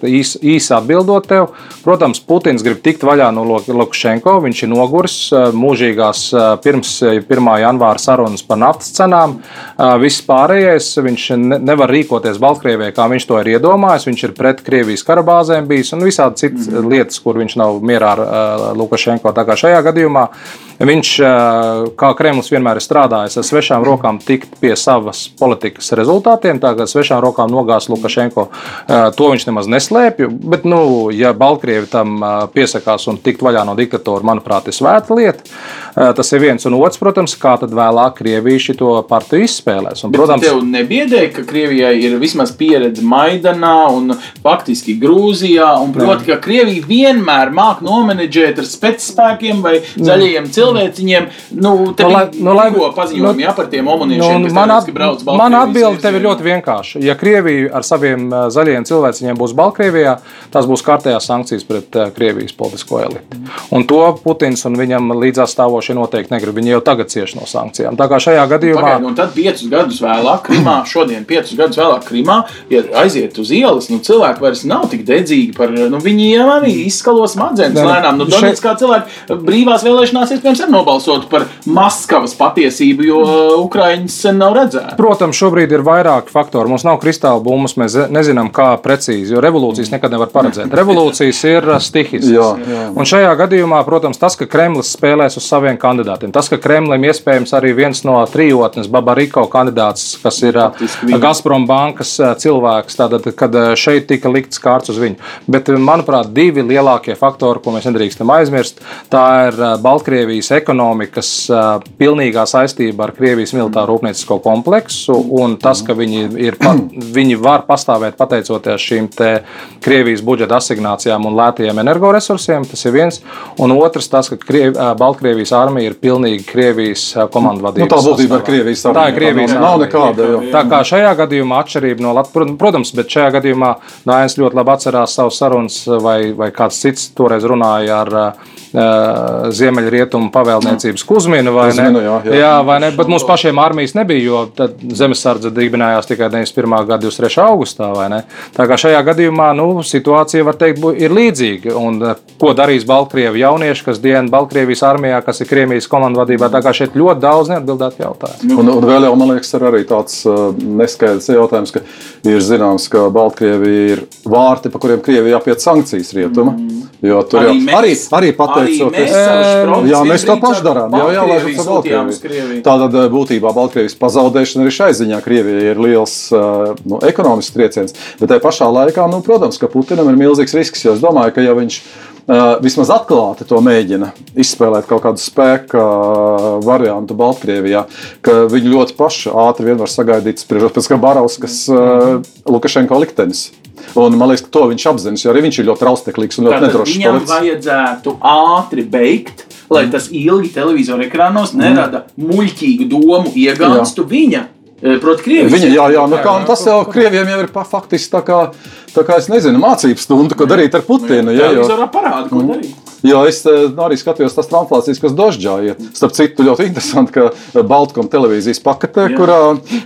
īsi īs atbildot tev, protams, Putins grib tikt vaļā no Lukašenko. Viņš ir noguris eh, mūžīgās eh, pirms 1. janvāra sarunas par naftas cenām. Viss pārējais viņš nevar rīkoties Baltkrievijai, kā viņš to ir iedomājis. Viņš ir pret Krievijas karabāzēm bijis un visādi citas mm. lietas, kur viņš nav mierā ar Lukašenko. Tā kā šajā gadījumā viņš, kā Kremlis vienmēr ir strādājis ar svešām rokām, tikt pie savas politikas rezultātiem. Tā kā svešām rokām nogāzt Lukašenko, to viņš nemaz neslēpj. Bet, nu, ja Baltkrievi tam piesakās un tikt vaļā no diktatora, manuprāt, ir svēta lieta. Eh, Tas ir viens un otrs, protams, kā tad vēlāk Krievija šo partiju izspēlēs. Un,
Protams,
protams,
tev nebiedēja, ka Krievijai ir vismaz pieredze Maidanā un faktiski Grūzijā. Un proti, ka Krievija vienmēr māk nomenedžēt ar spēkiem vai zaļajiem cilvēciņiem. Nu, te
Nu, lai-
bija
nu, lai-
paziņojumi
nu,
jā, par tiem
Nu,
omoniešiem, kas
man at,
brauc
man
Baltkrievijas
atbilde tev ir ļoti vienkārša. Ja Krievija ar saviem uh, zaļiem cilvēciņiem būs Baltkrievijā, tās būs kārtējās sankcijas pret uh, Krievijas politisko elitu. Un to Putins un viņam līdzās stāvošie noteikti negrib. Viņi jau tagad cieš no sankcijām. Tā kā šajā gadījumā.
Pagaid, un tad piecus gadus vēlāk, Krimā, šodien, piecus gadus vēlāk, Krimā, ja aiziet uz ielas, nu, cilvēki vairs nav tik dedzīgi par nu, viņiem arī izskalo smadzenes
nu,
lēnām. Nu, Donets, kā cilvēki brīvās vēlēšanās, iespējams, arī nobalsotu par Maskavas patiesību, jo Ukraiņas sen nav redzēti.
Protams, šobrīd ir vairāki faktori. Mums nav kristāla bummas, mēs nezinām, kā precīzi, jo revolūcijas nekad nevar paredzēt. Revolūcijas ir stihiskas. Un šajā gadījumā, protams, tas, ka Kremlis spēlēs uz saviem kandidātiem, tas, ka Kremlim iespējams arī viens no trijotnes, Babariko kandidāts, kas ir uh. Gazprom bankas uh, cilvēks, tātad, kad uh, šeit tika likts kārts uz viņu. Bet, manuprāt, divi lielākie faktori, ko mēs nedrīkstam aizmirst, tā ir Baltkrievijas ekonomikas pilnīgā saistība ar Krievijas militāro rūpniecisko kompleksu un tas, ka viņi, ir, viņi var pastāvēt pateicoties šīm Krievijas budžeta asignācijām un lētajiem energoresursiem. Tas ir viens. Un otrs, tas, ka Kriev, Baltkrievijas armija ir pilnīgi Krievijas komandu
Nu,
vadības.
tā būtībā ir. Krievijas
Tā
armija.
ir Krievijas
Nav, nav
armija.
nekāda. Jā.
Tā kā šajā gadījumā atšķirība no Latvijas, protams, bet šajā gadījumā Dānis ļoti labi atcerās savus sarunas, vai, vai kāds cits toreiz runāja ar uh, Ziemeļrietumu pavēlniecības Kuzminu. Vai ne?
Kuzminu, jā, jā.
jā, vai ne? Bet mums pašiem armijas nebija, jo tad zemesardze dibinājās tikai 91. gada 23. augustā. vai ne? Tā kā šajā gadījumā nu, situācija, var teikt, ir līdzīga. Un, ko darīs Baltkrievi jaunieši, kas dienā Baltkrievijas armijā, kas ir Krievijas komandu vadībā? Tā kā šeit ļoti daudz neatbildētu jautājumu.
Un, un vēl jau, man liekas, ir arī tāds uh, neskaidrs jautājums, ka ir zināms, ka Baltkrievija ir vārti, pa kuriem Krievija jāpiet sankcijas rietuma. Jo tur jau
Arī
arī,
mēs-
arī
Arī
pateicoties.
mēs savus produktus
Jā, mēs to paši darām. Jā, jā, lai tas Baltkrieviju.
Krieviju.
Tātad uh, būtībā Baltkrievijas pazaudēšana arī šai ziņā Krievijai ir liels uh, nu, ekonomisks trieciens. Bet tajā pašā laikā, nu, protams, ka Putinam ir milzīgs risks, jo es domāju, ka ja viņš uh, vismaz atklāti to mēģina izspēlēt kaut kādu spēku uh, variantu Baltkrievijā, ka viņi ļoti paši ātri vien var sagaidīt, spriežot pēc kā Barauskas uh, Lukašenko liktenis. Un man liekas, ka to viņš apzinās, jo arī viņš ir ļoti rausteklīgs un ļoti
Tātad
nedrošs.
viņam
palicis.
vajadzētu ātri beigt, lai tas ilgi televizora ekrānos nerada muļķīgu domu iegānstu viņa. Proti, Krievijas.
Viņa, jā, jā, nu kā, nu tas jau Krievijiem jau ir faktiski tā kā, tā kā, nezinu, mācību stunda, ko darīt ar Putinu. Jā, jo,
Televizorā parāda, ko darīt.
jo es eh, nu, arī skatījos tās translācijas, kas Dožģā iet. Starp citu, ļoti interesanti, ka Baltkom televīzijas paketē,
Jā.
kurā,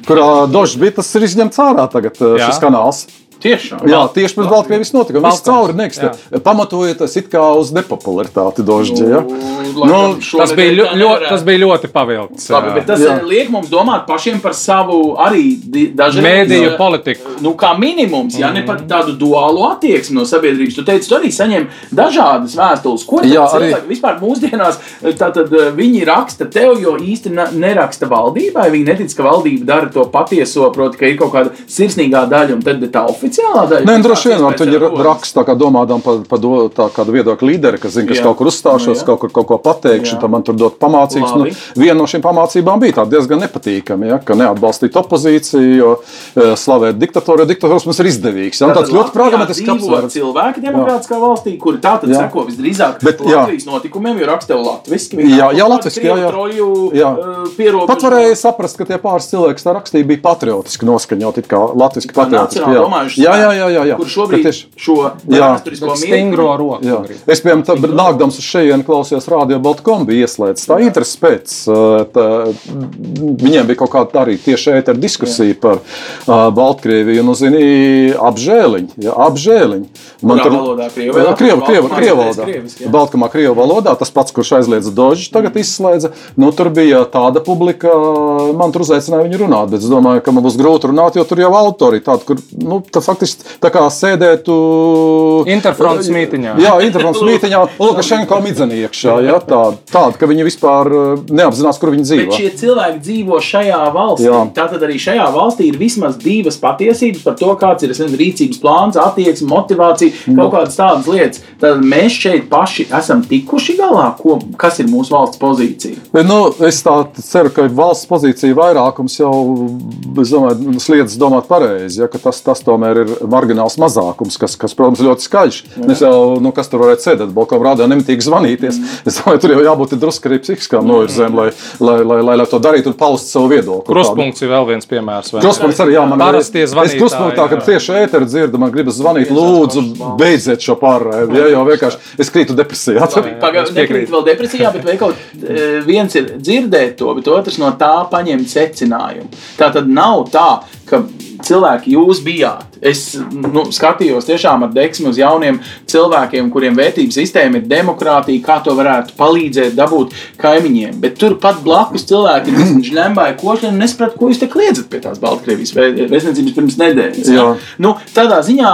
kurā Dožģis bija, tas ir izņemts ārā tagad
Jā.
šis kanāls.
Tiešām.
Jā, tieši pirms Baltkrievijas notikuma. Viss cauri neksta. Pamatojoties it kā uz nepopularitāti Dožģi. Ja?
Nu,
Nu,
Tas bija, ļo, ļo, tas bija ļoti pavilkts.
Labi, bet tas
Jā.
liek mums domāt pašiem par savu arī dažreiz
Mēdīju politiku.
Nu, kā minimums, ja ne pat tādu duālu attieksmi no sabiedrības. Tu teici, tu arī saņem dažādas vēstules. Ko
Jā,
jā,
arī-
cilvēki vispār mūsdienās tātad, eh, viņi raksta tev, jo īsti ne- neraksta valdībai. Viņi netic, ka valdība dara to patieso, proti, ka ir kaut kāda sirsnīgā daļa un tad ir tā oficiālā daļa.
Nē, nu, droši vien, viņi
ar to?
raksta kā domādām par, par do, tā kādu viedokļu līderi, kas zina, ka es
Jā.
kaut kur uzstāšos,
Nu, jā.
kaut kur kaut ko pateikšu,
Jā.
tad man tur dot pamācības. Nu, viena no šīm pamācībām bija tāda diezgan nepatīkama, ja, ka neatbalstīt opozīciju, jo e, slavēt diktatoru, jo diktators mums ir izdevīgs. Ja, tāds ļoti pragmatisks apsvērums.
Cilvēki demokrātiskā valstī, kuri tā tad
Jā.
seko visdrīzāk
Bet, jā.
Latvijas notikumiem, jo raksta latviešu.
Jā, jā, latviski, jā, jā. Jā.
Pierobežu.
Pat varēja saprast, ka tie pāris cilvēki, kas tā rakstīja, bija patriotiski noskaņoti, kā latviski patriotiski. Jā. Jā, jā, jā, jā, jā.
Kur šobrīd
tieši-
šo
Jā.
vēsturisko
Stingro roku.
Jā.
grib.
Es, piemēram, tā, nākdams uz šejienes, klausījos radio Baltkom, bija ieslēgts. Tā interesi pēc. uh, Tā, viņiem bija kaut kāda arī tieši ēta diskusija Jā. par uh, Baltkrieviju. Nu, zini, apžēliņi. Jā, apžēliņi.
Kurā valodā? Krievu valodā?
Krievu, krievu, krievu
mācīties
valodā.
jā.
Baltkumā krievu valodā. Tas pats, kurš aizliedza Dožu, tagad izslēdza. Nu, tur bija tāda publika, man tur uzaicināja viņu runāt. Bet es domāju, ka man būs grūti runāt, jo tur jau autori tādi, kur nu, tā faktiski tā kā sēdētu
Interfronts mītiņā.
Jā, interfronts mītiņā, Lukašenko midzenī iekšā. Jā, tāda, tāda, ka viņi vispār uh, neapzinās, kur viņi
Bet
dzīvo.
šie cilvēki dzīvo šajā valstī.
Jā.
Tātad arī šajā valstī ir vismaz divas patiesības par to, kāds ir nezinu, rīcības plāns, attieksme, motivācija, kaut kādas tādas lietas. Tad mēs šeit paši esam tikuši galā, ko, kas ir mūsu valsts pozīcija.
Bet, Nu, es tā ceru, ka valsts pozīcija vairākums jau es domāju, nu, sliedz domāt pareizi, ja, ka tas, tas tomēr ir margināls mazākums, kas, kas protams, ir ļoti skaļš. Es jau, nu, kas tur varētu sēdēt, balkonā rādā nemitīgi zvanīties. Es domāju, tur jau jābūt drusku arī psihiskām novirzēm, lai, lai, lai, lai, lai to darītu un paust savu viedokli.
Kruspunkts ir vēl viens piemērs.
Kruspunkts arī jā, man
Parastie
Es kruspunktā, kad tieši ēteru dzirdu, man gribas zvanīt, lūdzu, beidziet šo pārēju. Ja, jo vienkārši es krītu depresijā.
Pagaidām, nekrīt vēl depresijā, bet kaut eh, viens ir dzirdēt to, bet otrs no tā paņemt secinājumu. Tā tad nav tā, ka cilvēki jūs bijāt. Es nu, skatījos tiešām ar deksmu uz jauniem cilvēkiem, kuriem vērtības sistēma ir demokrātija, kā to varētu palīdzēt dabūt kaimiņiem. Bet turpat blakus cilvēki žņembāji košļi un nesaprot, ko jūs te kliedzat pie tās Baltkrievijas vē- vēstniecības pirms nedēļas. Nu, tādā ziņā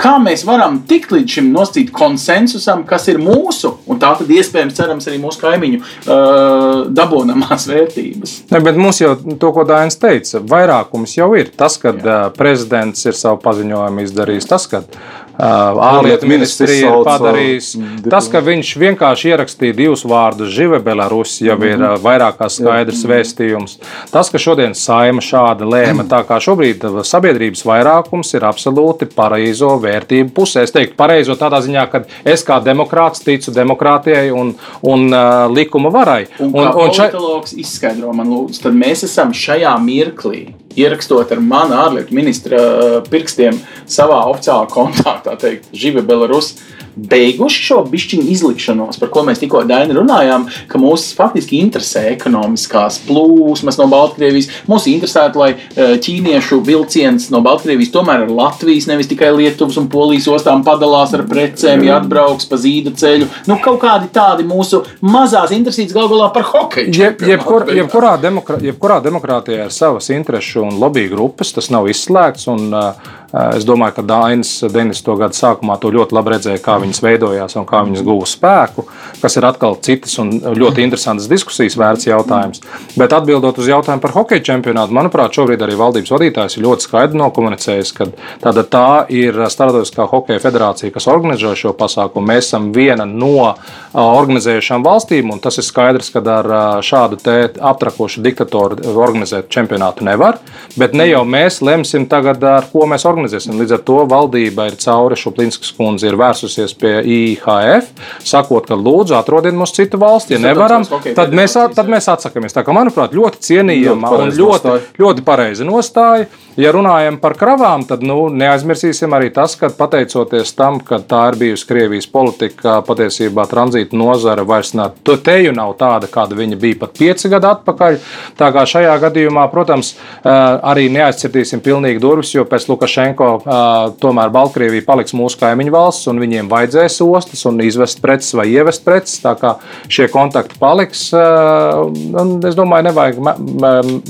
kā mēs varam tikt līdz šim nosacīt konsensusam, kas ir mūsu, un tā tad iespējams, cerams, arī mūsu kaimiņu uh, dabūnamās vērtības.
Ne, bet mums jau to, ko Dainis teica, vairākums jau ir. Tas, ka uh, prezidents ir savu paziņojumu izdarījis, tas, ka uh, ārlietu ministrija ir
mm,
tas, ka viņš vienkārši ierakstīja divus vārdus Žive Belarus, jau ir uh, vairāk kā skaidrs vēstījums. Tas, ka šodien saima šādi lēma, tā kā šobrīd uh, sabiedrības vairākums ir absolūti pareizo vērtību pusē. Es teiktu, pareizo tādā ziņā, ka es kā demokrāts ticu demokrātijai un, un uh, likuma varai.
Un, un, kā politologs izskaidro man, lūdzu, tad mēs esam šajā mirklī. Ierakstot ar manu ārlietu ministra uh, pirkstiem savā oficiālā kontā, tā teikt, Žive Belarus, beiguši šo bišķiņu izlikšanos, par ko mēs tikko Daini runājām, ka mūs faktiski interesē ekonomiskās plūsmas no Baltkrievijas. Mūs interesētu, lai uh, ķīniešu vilciens no Baltkrievijas tomēr ar Latvijas, nevis tikai Lietuvas un Polijas ostām padalās ar precēm, ja atbrauks pa zīda ceļu. Nu, kaut kādi tādi mūsu mazās intereses gal galā par hokeju.
Jeb, jebkur, jebkurā, demokrā, jebkurā demokrātijā ir savas interesu un lobby grupas, tas nav izslēgts. Un, uh, Es domāju, ka Dainis 90. gada sākumā to ļoti labi redzēja, kā viņas veidojās un kā viņas guva spēku, kas ir atkal citas un ļoti interesantas diskusijas vērts jautājums. Bet atbildot uz jautājumu par hokeja čempionātu, manuprāt, šobrīd arī valdības vadītājs ir ļoti skaidri nokomunicējis, ka tāda tā ir Startautiskā hokeja federācija, kas organizē šo pasākumu. Mēs esam viena no organizējušām valstīm, un tas ir skaidrs, ka ar šādu aptrakošu diktatoru organizēt čempionātu nevar. Bet ne jau mēs lemsim tagad, ar ko mēs organizēsim. Līdz ar to valdība ir cauri Šuplinskas kundze ir vērsusies pie IHF, sakot, ka lūdzu atrodiet mums citu valsti. Ja nevaram, tad mēs, tad mēs atsakāmies. Tā kā, manuprāt, ļoti cienījama un ļoti, ļoti pareiza nostāja. Ja runājam par kravām, tad nu, neaizmirsīsim arī tas, ka pateicoties tam, ka tā ir bijusi Krievijas politika, patiesībā tranzīta nozara vairs nav, te jau nav tāda, kāda viņa bija pat pieci gadi atpakaļ. Tā kā šajā gadījumā, protams, arī neaizcirtīsim pilnīgi durvis, jo pēc Lukašenko tomēr Baltkrievija paliks mūsu kaimiņu valsts un viņiem vajadzēs ostas un izvest preces vai ievest preces. Tā kā šie kontakti paliks, es domāju, nevajag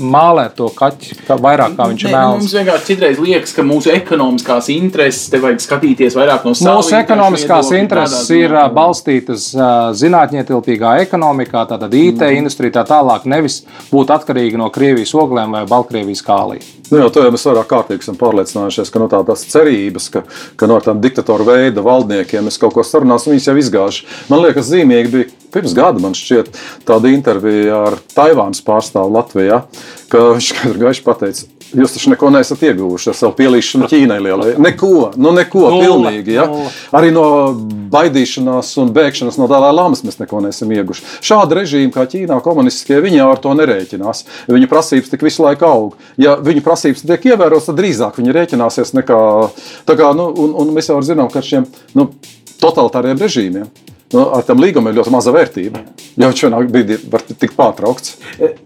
mālēt to kaķi vairāk kā viņš ir mēls.
Mums vienkārši citreiz liekas, ka mūsu ekonomiskās intereses te vajag skatīties vairāk no savas.
Mūsu ekonomiskās intereses ir balstītas zinātnietilpīgā ekonomikā, tātad IT mm. industrija tā tālāk, nevis būt atkarīgi no Krievijas oglēm vai Baltkrievijas kālī.
Nu, jau jau mēs vairāk kārtīgi esam pārliecinājušies, ka no tā, tās cerības, ka, ka no tādiem diktatora veida valdniekiem mēs kaut ko sarunāsim, viņas jau izgājuši. Man liekas, zīmīgi bija pirms gada, man šķiet, tāda intervija ar Taivānas pārstāvu Latvijā, ka viņš gaiši pateica, Jūs taču neko neesat ieguvuši ar savu pielīšanu Ķīnai lielai. Neko, nu neko, nulle, pilnīgi. Ja? Nulle. Arī no baidīšanās un bēgšanas no Dalai Lamas mēs neko neesam ieguvuši. Šāda režīma kā Ķīnā, komunistiskie, viņi ar to nerēķinās. Viņu prasības tik visu laiku aug. Ja viņu prasības tiek ievērotas, tad drīzāk viņi rēķināsies nekā. Kā, nu, un, un mēs jau zinām, ka ar šiem nu, totalitāriem režīmiem nu, ar tiem līgumiem ir ļoti maza vērtība. Viņš vienā brīdī var tikt pārtraukts.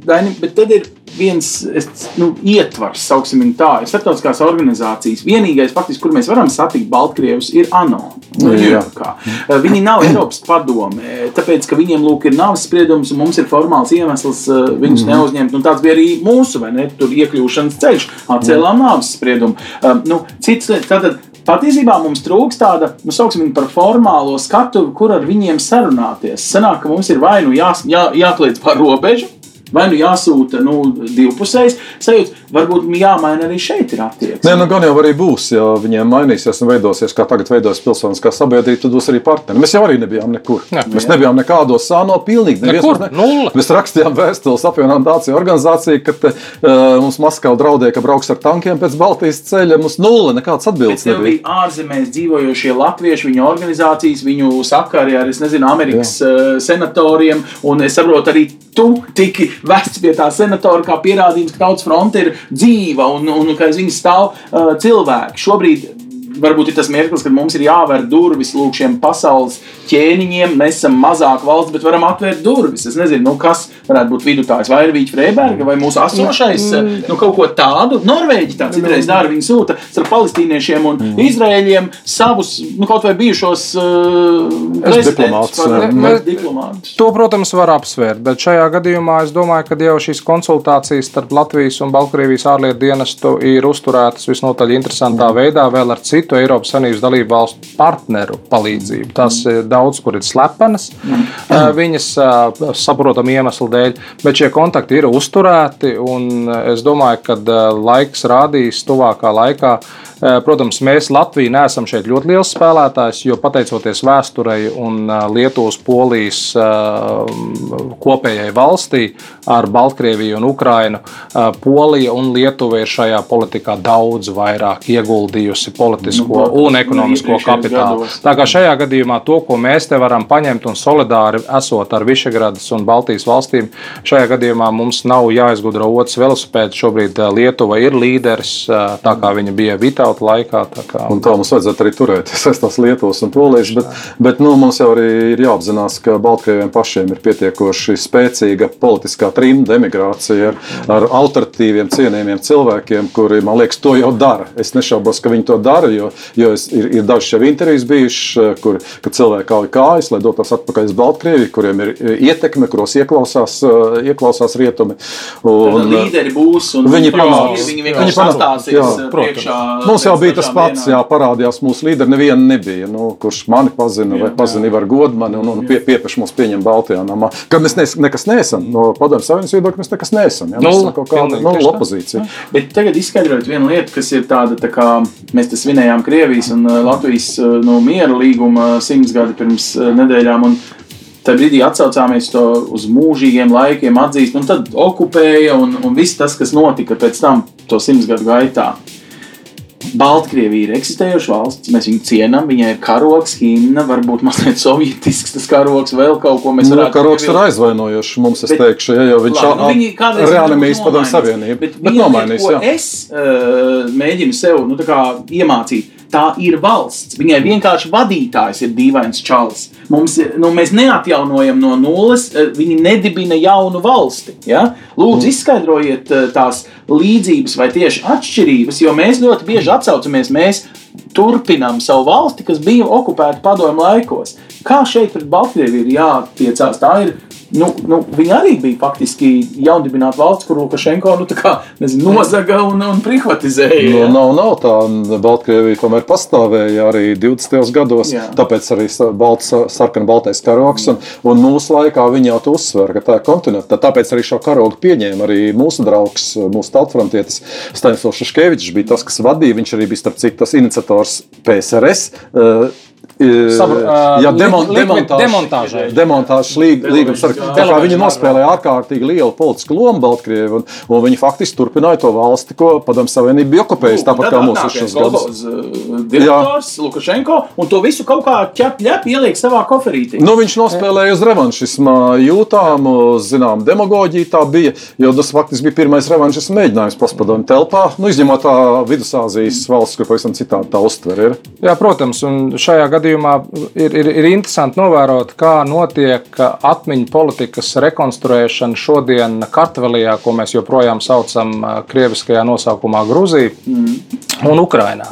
Daini, bet tad ir viens es, nu, ietvars, sauksim viņu tā, ir starptautiskās organizācijas. Vienīgais, faktiski, kur mēs varam satikt Baltkrievus, ir ANO. Nu. Ņujorkā. Viņi nav Eiropas padome, tāpēc, ka viņiem lūk, ir navas spriedums un mums ir formāls iemesls eh, viņus
Mhm.
neuzņemt. Un tāds bija arī mūsu, vai ne, tur iekļūšanas ceļš, atcēlām navas spriedumu. Um, Nu, cits, tātad, Patiesībā mums trūks tāda, nu, sauksim, viņu par formālo skatu, kur ar viņiem sarunāties. Sanāk, ka mums ir vai nu jā, jā, jākliedz par robežu, vai nu jāsūta nu, divpusējs sajūta. Varbūt jāmaina arī šeit ir attieksme.
Nē, nu gan jau arī būs, ja viņiem mainīsies un veidosies, kā tagad veidojas pilsoniskā sabiedrība, tad būs arī partneri. Mēs jau arī nebijām nekur.
Jā.
Mēs nebijām nekādos sāno, pilnīgi mums
nulle.
Mēs rakstījām vēstules apvienotām nāciju organizācijai, ka te, uh, mums Maskava draudēja, ka brauks ar tankiem pēc Baltijas ceļa. Mums nulle nekāds atbildes nebija.
bija ārzemēs dzīvojošie latvieši, viņu organizācijas, viņu sakari ar, es nezinu, Amerikas uh, senatoriem. Un es saprotu, arī tu tiki vests pie tā senatora, kā pierādījums, ka tautas fronte ir dzīva un, un ka aiz viņas stāv uh, cilvēki. Šobrīd varbūt ir tas mirklis, kad mums ir jāvēr durvis lūk šiem pasaules ķēniņiem. Mēs esam mazāka valsts, bet varam atvērt durvis. Es nezinu, nu, kas varētu būt vidutājs. Vai ir Vīķa Freiberga vai mūsu asošais, nu, kaut ko tādu. Norvēģi tā citreiz dara. Viņi sūta starp palestīniešiem un izrēļiem savus, nu, kaut vai bijušos uh,
diplomātus,
diplomātus.
To, protams, var apsvērt, bet šajā gadījumā es domāju, ka jau šīs konsultācijas starp Latvijas un Baltkrievijas ārlietu dienestu ir uzturētas visnotaļ interesantā veidā, vēl ar citu Eiropas Savienības dalību valstu partneru palīdzību. Tas eh, daudz kur ir slepenas, eh, viņas eh, saprotam iemeslu dēļ, bet šie kontakti ir uzturēti, es domāju, ka laiks rādīs tuvākā laikā. Protams, mēs Latvija neesam šeit ļoti liels spēlētājs, jo pateicoties vēsturei un Lietuvas, Polijas kopējai valstī ar Baltkrieviju un Ukrainu, Polija un Lietuva ir šajā politikā daudz vairāk ieguldījusi politisko
Nu,
un ekonomisko
iepriekšējos
kapitālu. Tā kā šajā gadījumā to, ko mēs te varam paņemt un solidāri esot ar Višegradas un Baltijas valstīm, šajā gadījumā mums nav jāizgudro otrs velosipēds. Šobrīd eh, Lietuva ir līderis, eh, tā kā viņa bija Vitauta laikā. tā kā-
Un tā mums vajadzētu arī turēties aiz tās Lietuvas un Polijas. Bet, bet nu, mums jau arī ir jāapzinās, ka Baltkrieviem pašiem ir pietiekoši spēcīga politiskā trimda, emigrācija ar, ar alternatīviem, cienījumiem cilvēkiem, kuri, man liekas, to jau dara. Es nešaubos, ka viņi to dara, jo, jo es, ir, ir dažas jau intervijas bijušas, kur kad cilvēki kauj kājas, lai dotos atpakaļ uz Baltkrieviju, kuriem ir ietekme, kuros ieklausās, e, ieklausās rietumi.
Tad
Un,
līderi būs un
Viņi panāks.
Viņi
Viņi
vienkārši
protams.
priekšā.
Mums jau bija tas pats,
dienām.
jā, parādījās mūsu līderi. Neviena nebija, nu, kurš mani pazina vai
Jā,
pazina Ivaru Godmani un, un pie, piepeši mums pieņem Baltijā namā. Ka mēs nes, nekas neesam. No padomju savienības viedokļa mēs nekas neesam. Jā, mēs
Nulle,
esam kaut kāda
pilnīgi,
nu, opozīcija.
Bet tagad izskaidrot vienu lietu, kas ir tāda, tā kā mēs te svinējām Krievijas un uh, Latvijas uh, no miera līguma simts gadi pirms nedēļām. Un Tajā brīdī atcaucāmies to uz mūžīgiem laikiem, atzīst, un tad okupēja un, un viss tas, kas notika pēc tam, to simts gadu gaitā. Baltkrievija ir eksistējoša valsts, mēs viņu cienām, viņai ir karoks, himna, varbūt mazliet sovietisks tas karoks, vēl kaut ko mēs
Nu,
varētu
karoks ir aizvainojošs mums, es
Bet-
teikšu, ja, jo viņš
nu,
reanimējas
varbūt
padomju
nomainīs.
savienību.
Bet,
Bet nomainīs, jā.
es uh, mēģinu sev nu, tā kā iemācīt. Tā ir valsts. Viņai vienkārši vadītājs ir dīvains čalis. Mums, nu, mēs neatjaunojam no nulles, eh, viņi nedibina jaunu valsti. Ja? Lūdzu,
Mm.
izskaidrojiet eh, tās līdzības vai tieši atšķirības, jo mēs ļoti bieži atsaucamies. Mēs turpinām savu valsti, kas bija okupēta padomu laikos. Kā šeit pret Baltkrieviju ir jātiecās? Tā ir Nu, nu, viņa arī bija faktiski jaundibināta valsts, kur Lukašenko nu, kā, nezinu, nozaga un, un privatizēja.
Nu, nav, nav tā. Baltkrievija tomēr pastāvēja arī 20. gados.
Jā.
Tāpēc arī balts, sarkana baltais karoks. Un, un mūsu laikā viņi jau to uzsver, ka tā ir kontinenta. Tāpēc arī šo karogu pieņēma arī mūsu draugs, mūsu tautfrontietis Stanislavs Šeškevičs bija tas, kas vadīja. Viņš arī bija starp citu tas iniciators PSRS. Uh,
Sabr-
Jā,
li-
demon,
demontāžai.
demontāžas līg- līgums. ar- tā kā Viņi nospēlēja ārkārtīgi lielu politisku lomu Baltkrievijai, un, un viņi faktiski turpināja to valsti, ko Padomju Savienība bija okupējusi. Tāpat kā mūsu šos gadus.
uh, direktors Lukašenko un to visu kaut kā ķep, ķep ieliek savā koferītī.
Nu, viņš nospēlēja uz revanšismu jūtām, zinām, demagoģiju. Tā bija, jo tas faktiski bija pirmais revanšismu mēģinājums postpadomju telpā. Nu, izņemot tā Vidusāzijas valsts, kur pavisam citādi tā uztver. Ir.
Jā, protams, un šajā gadījumā gadījumā ir, ir, ir interesanti novērot, kā notiek atmiņu politikas rekonstruēšana šodien Kartvēlijā, ko mēs joprojām saucam krieviskajā nosaukumā Grūzija mm. Un Ukrainā.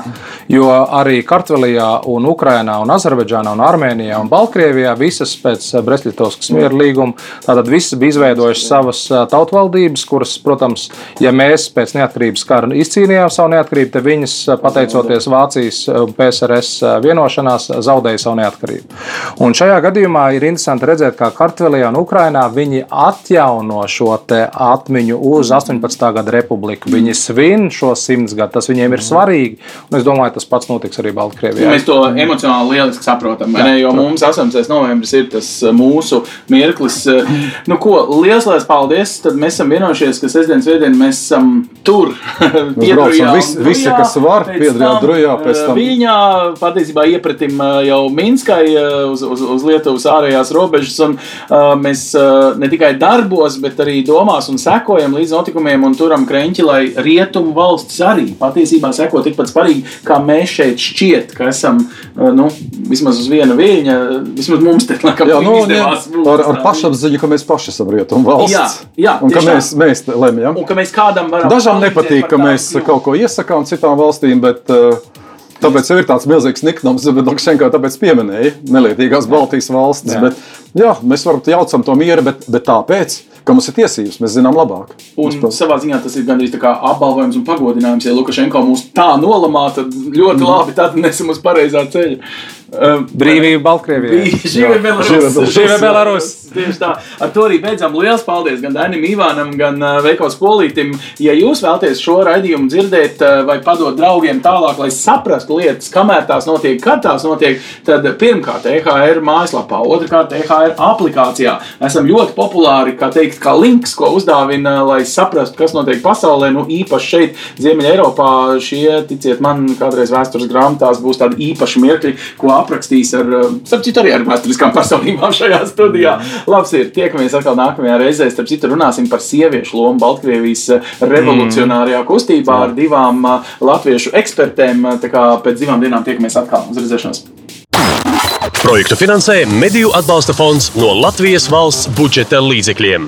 Jo arī Kartvēlijā, un Ukrainā, un Azerbaidžānā, un Armēnijā un Baltkrievijā visas pēc Brestļitovskas miera līguma, tātad visas bija izveidojušas savas tautvaldības, kuras, protams, ja mēs pēc neatkarības kara izcīnījām savu neatkarību, tad viņas, pateicoties Vācijas un PSRS vienošanās, zaudēja savu neatkarību. Un šajā gadījumā ir interesanti redzēt, kā Kartvēlijā un Ukrainā viņi atjauno šo atmiņu uz 18. gada republiku. Viņi svin šo simts gadu, tas viņiem ir svarīgi. Un es domāju, tas pats notiks arī Baltkrievijā.
Mēs to emocionāli lieliski saprotam. Jā, jo mums 8. novembris ir tas mūsu mirklis. Nu, ko, liels, liels paldies! Tad mēs esam vienojušies, ka sestdien, svētdien mēs esam tur.
Piedrujā, visi, visi, kas var, piedrujā, drujā, pēc tam.
Viņa patiesībā iepratim jau Minskai uz, uz, uz Lietuvas ārējās robežas. Un, uh, mēs uh, ne tikai darbos, bet arī domās un sekojam līdz notikumiem un turam kreņķi, lai rietumu valstis arī patiesībā seko tikpat svarīgi, kā mēs šeit šķiet, ka esam uh, nu, vismaz uz viena viļņa. Vismaz mums te laikam
jā, nu, izdevās, jā, ar, ar pašapziņu, ka mēs paši esam rietumu valsts. Jā, jā, un ka mēs, mēs lemjam.
Un ka mēs kādam varam.
Dažām nepatīk, ka mēs kaut ko iesakām citām valstīm, bet uh, Tāpēc ir tāds milzīgs niknums, bet Lukašenko tāpēc pieminēja nelietīgās Baltijas valstis. Jā. Bet, jā, mēs varam jaucam to mieru, bet, bet tāpēc, ka mums ir tiesības, mēs zinām labāk.
Un mums savā ziņā tas ir gandrīz tā kā apbalvojums un pagodinājums. Ja Lukašenko mūs tā nolamā, tad ļoti mm. labi, tad mēs esam uz pareizā ceļa.
Um, Brīvība Baltkrievijā.
Živa Belarus. Tieši tā. Ar to arī beidzam. Lielas paldies gan Danim Ivānam, gan uh, Veikos Polītim. Ja jūs vēlaties šo raidījumu dzirdēt uh, vai padot draugiem tālāk, lai saprastu lietas, kamēr tās notiek, kad tās notiek, tad pirmkārt EHR mājaslapā, otrkārt EHR aplikācijā. Esam ļoti populāri, kā teikt, kā links, ko uzdāvina, lai saprastu, kas notiek pasaulē. Nu, īpaši šeit, Ziemeļa Eiropā, šie, ticiet man, kādreiz vēstures grāmatās būs tādi īpaši mirkļi, ko aprakstījis ar, eh, starp citu, arī ar vēsturiskām personībām šajā studijā. Labs ir, tiekamies atkal nākamajā reizē. Starp citu, runāsim par sieviešu lomu Baltkrievijas eh, revolucionārajā kustībā ar divām eh, latviešu ekspertēm. Tā kā pēc divām dienām tiekamies atkal uz redzēšanos.
Projektu finansē Mediju atbalsta fonds no Latvijas valsts budžeta līdzekļiem.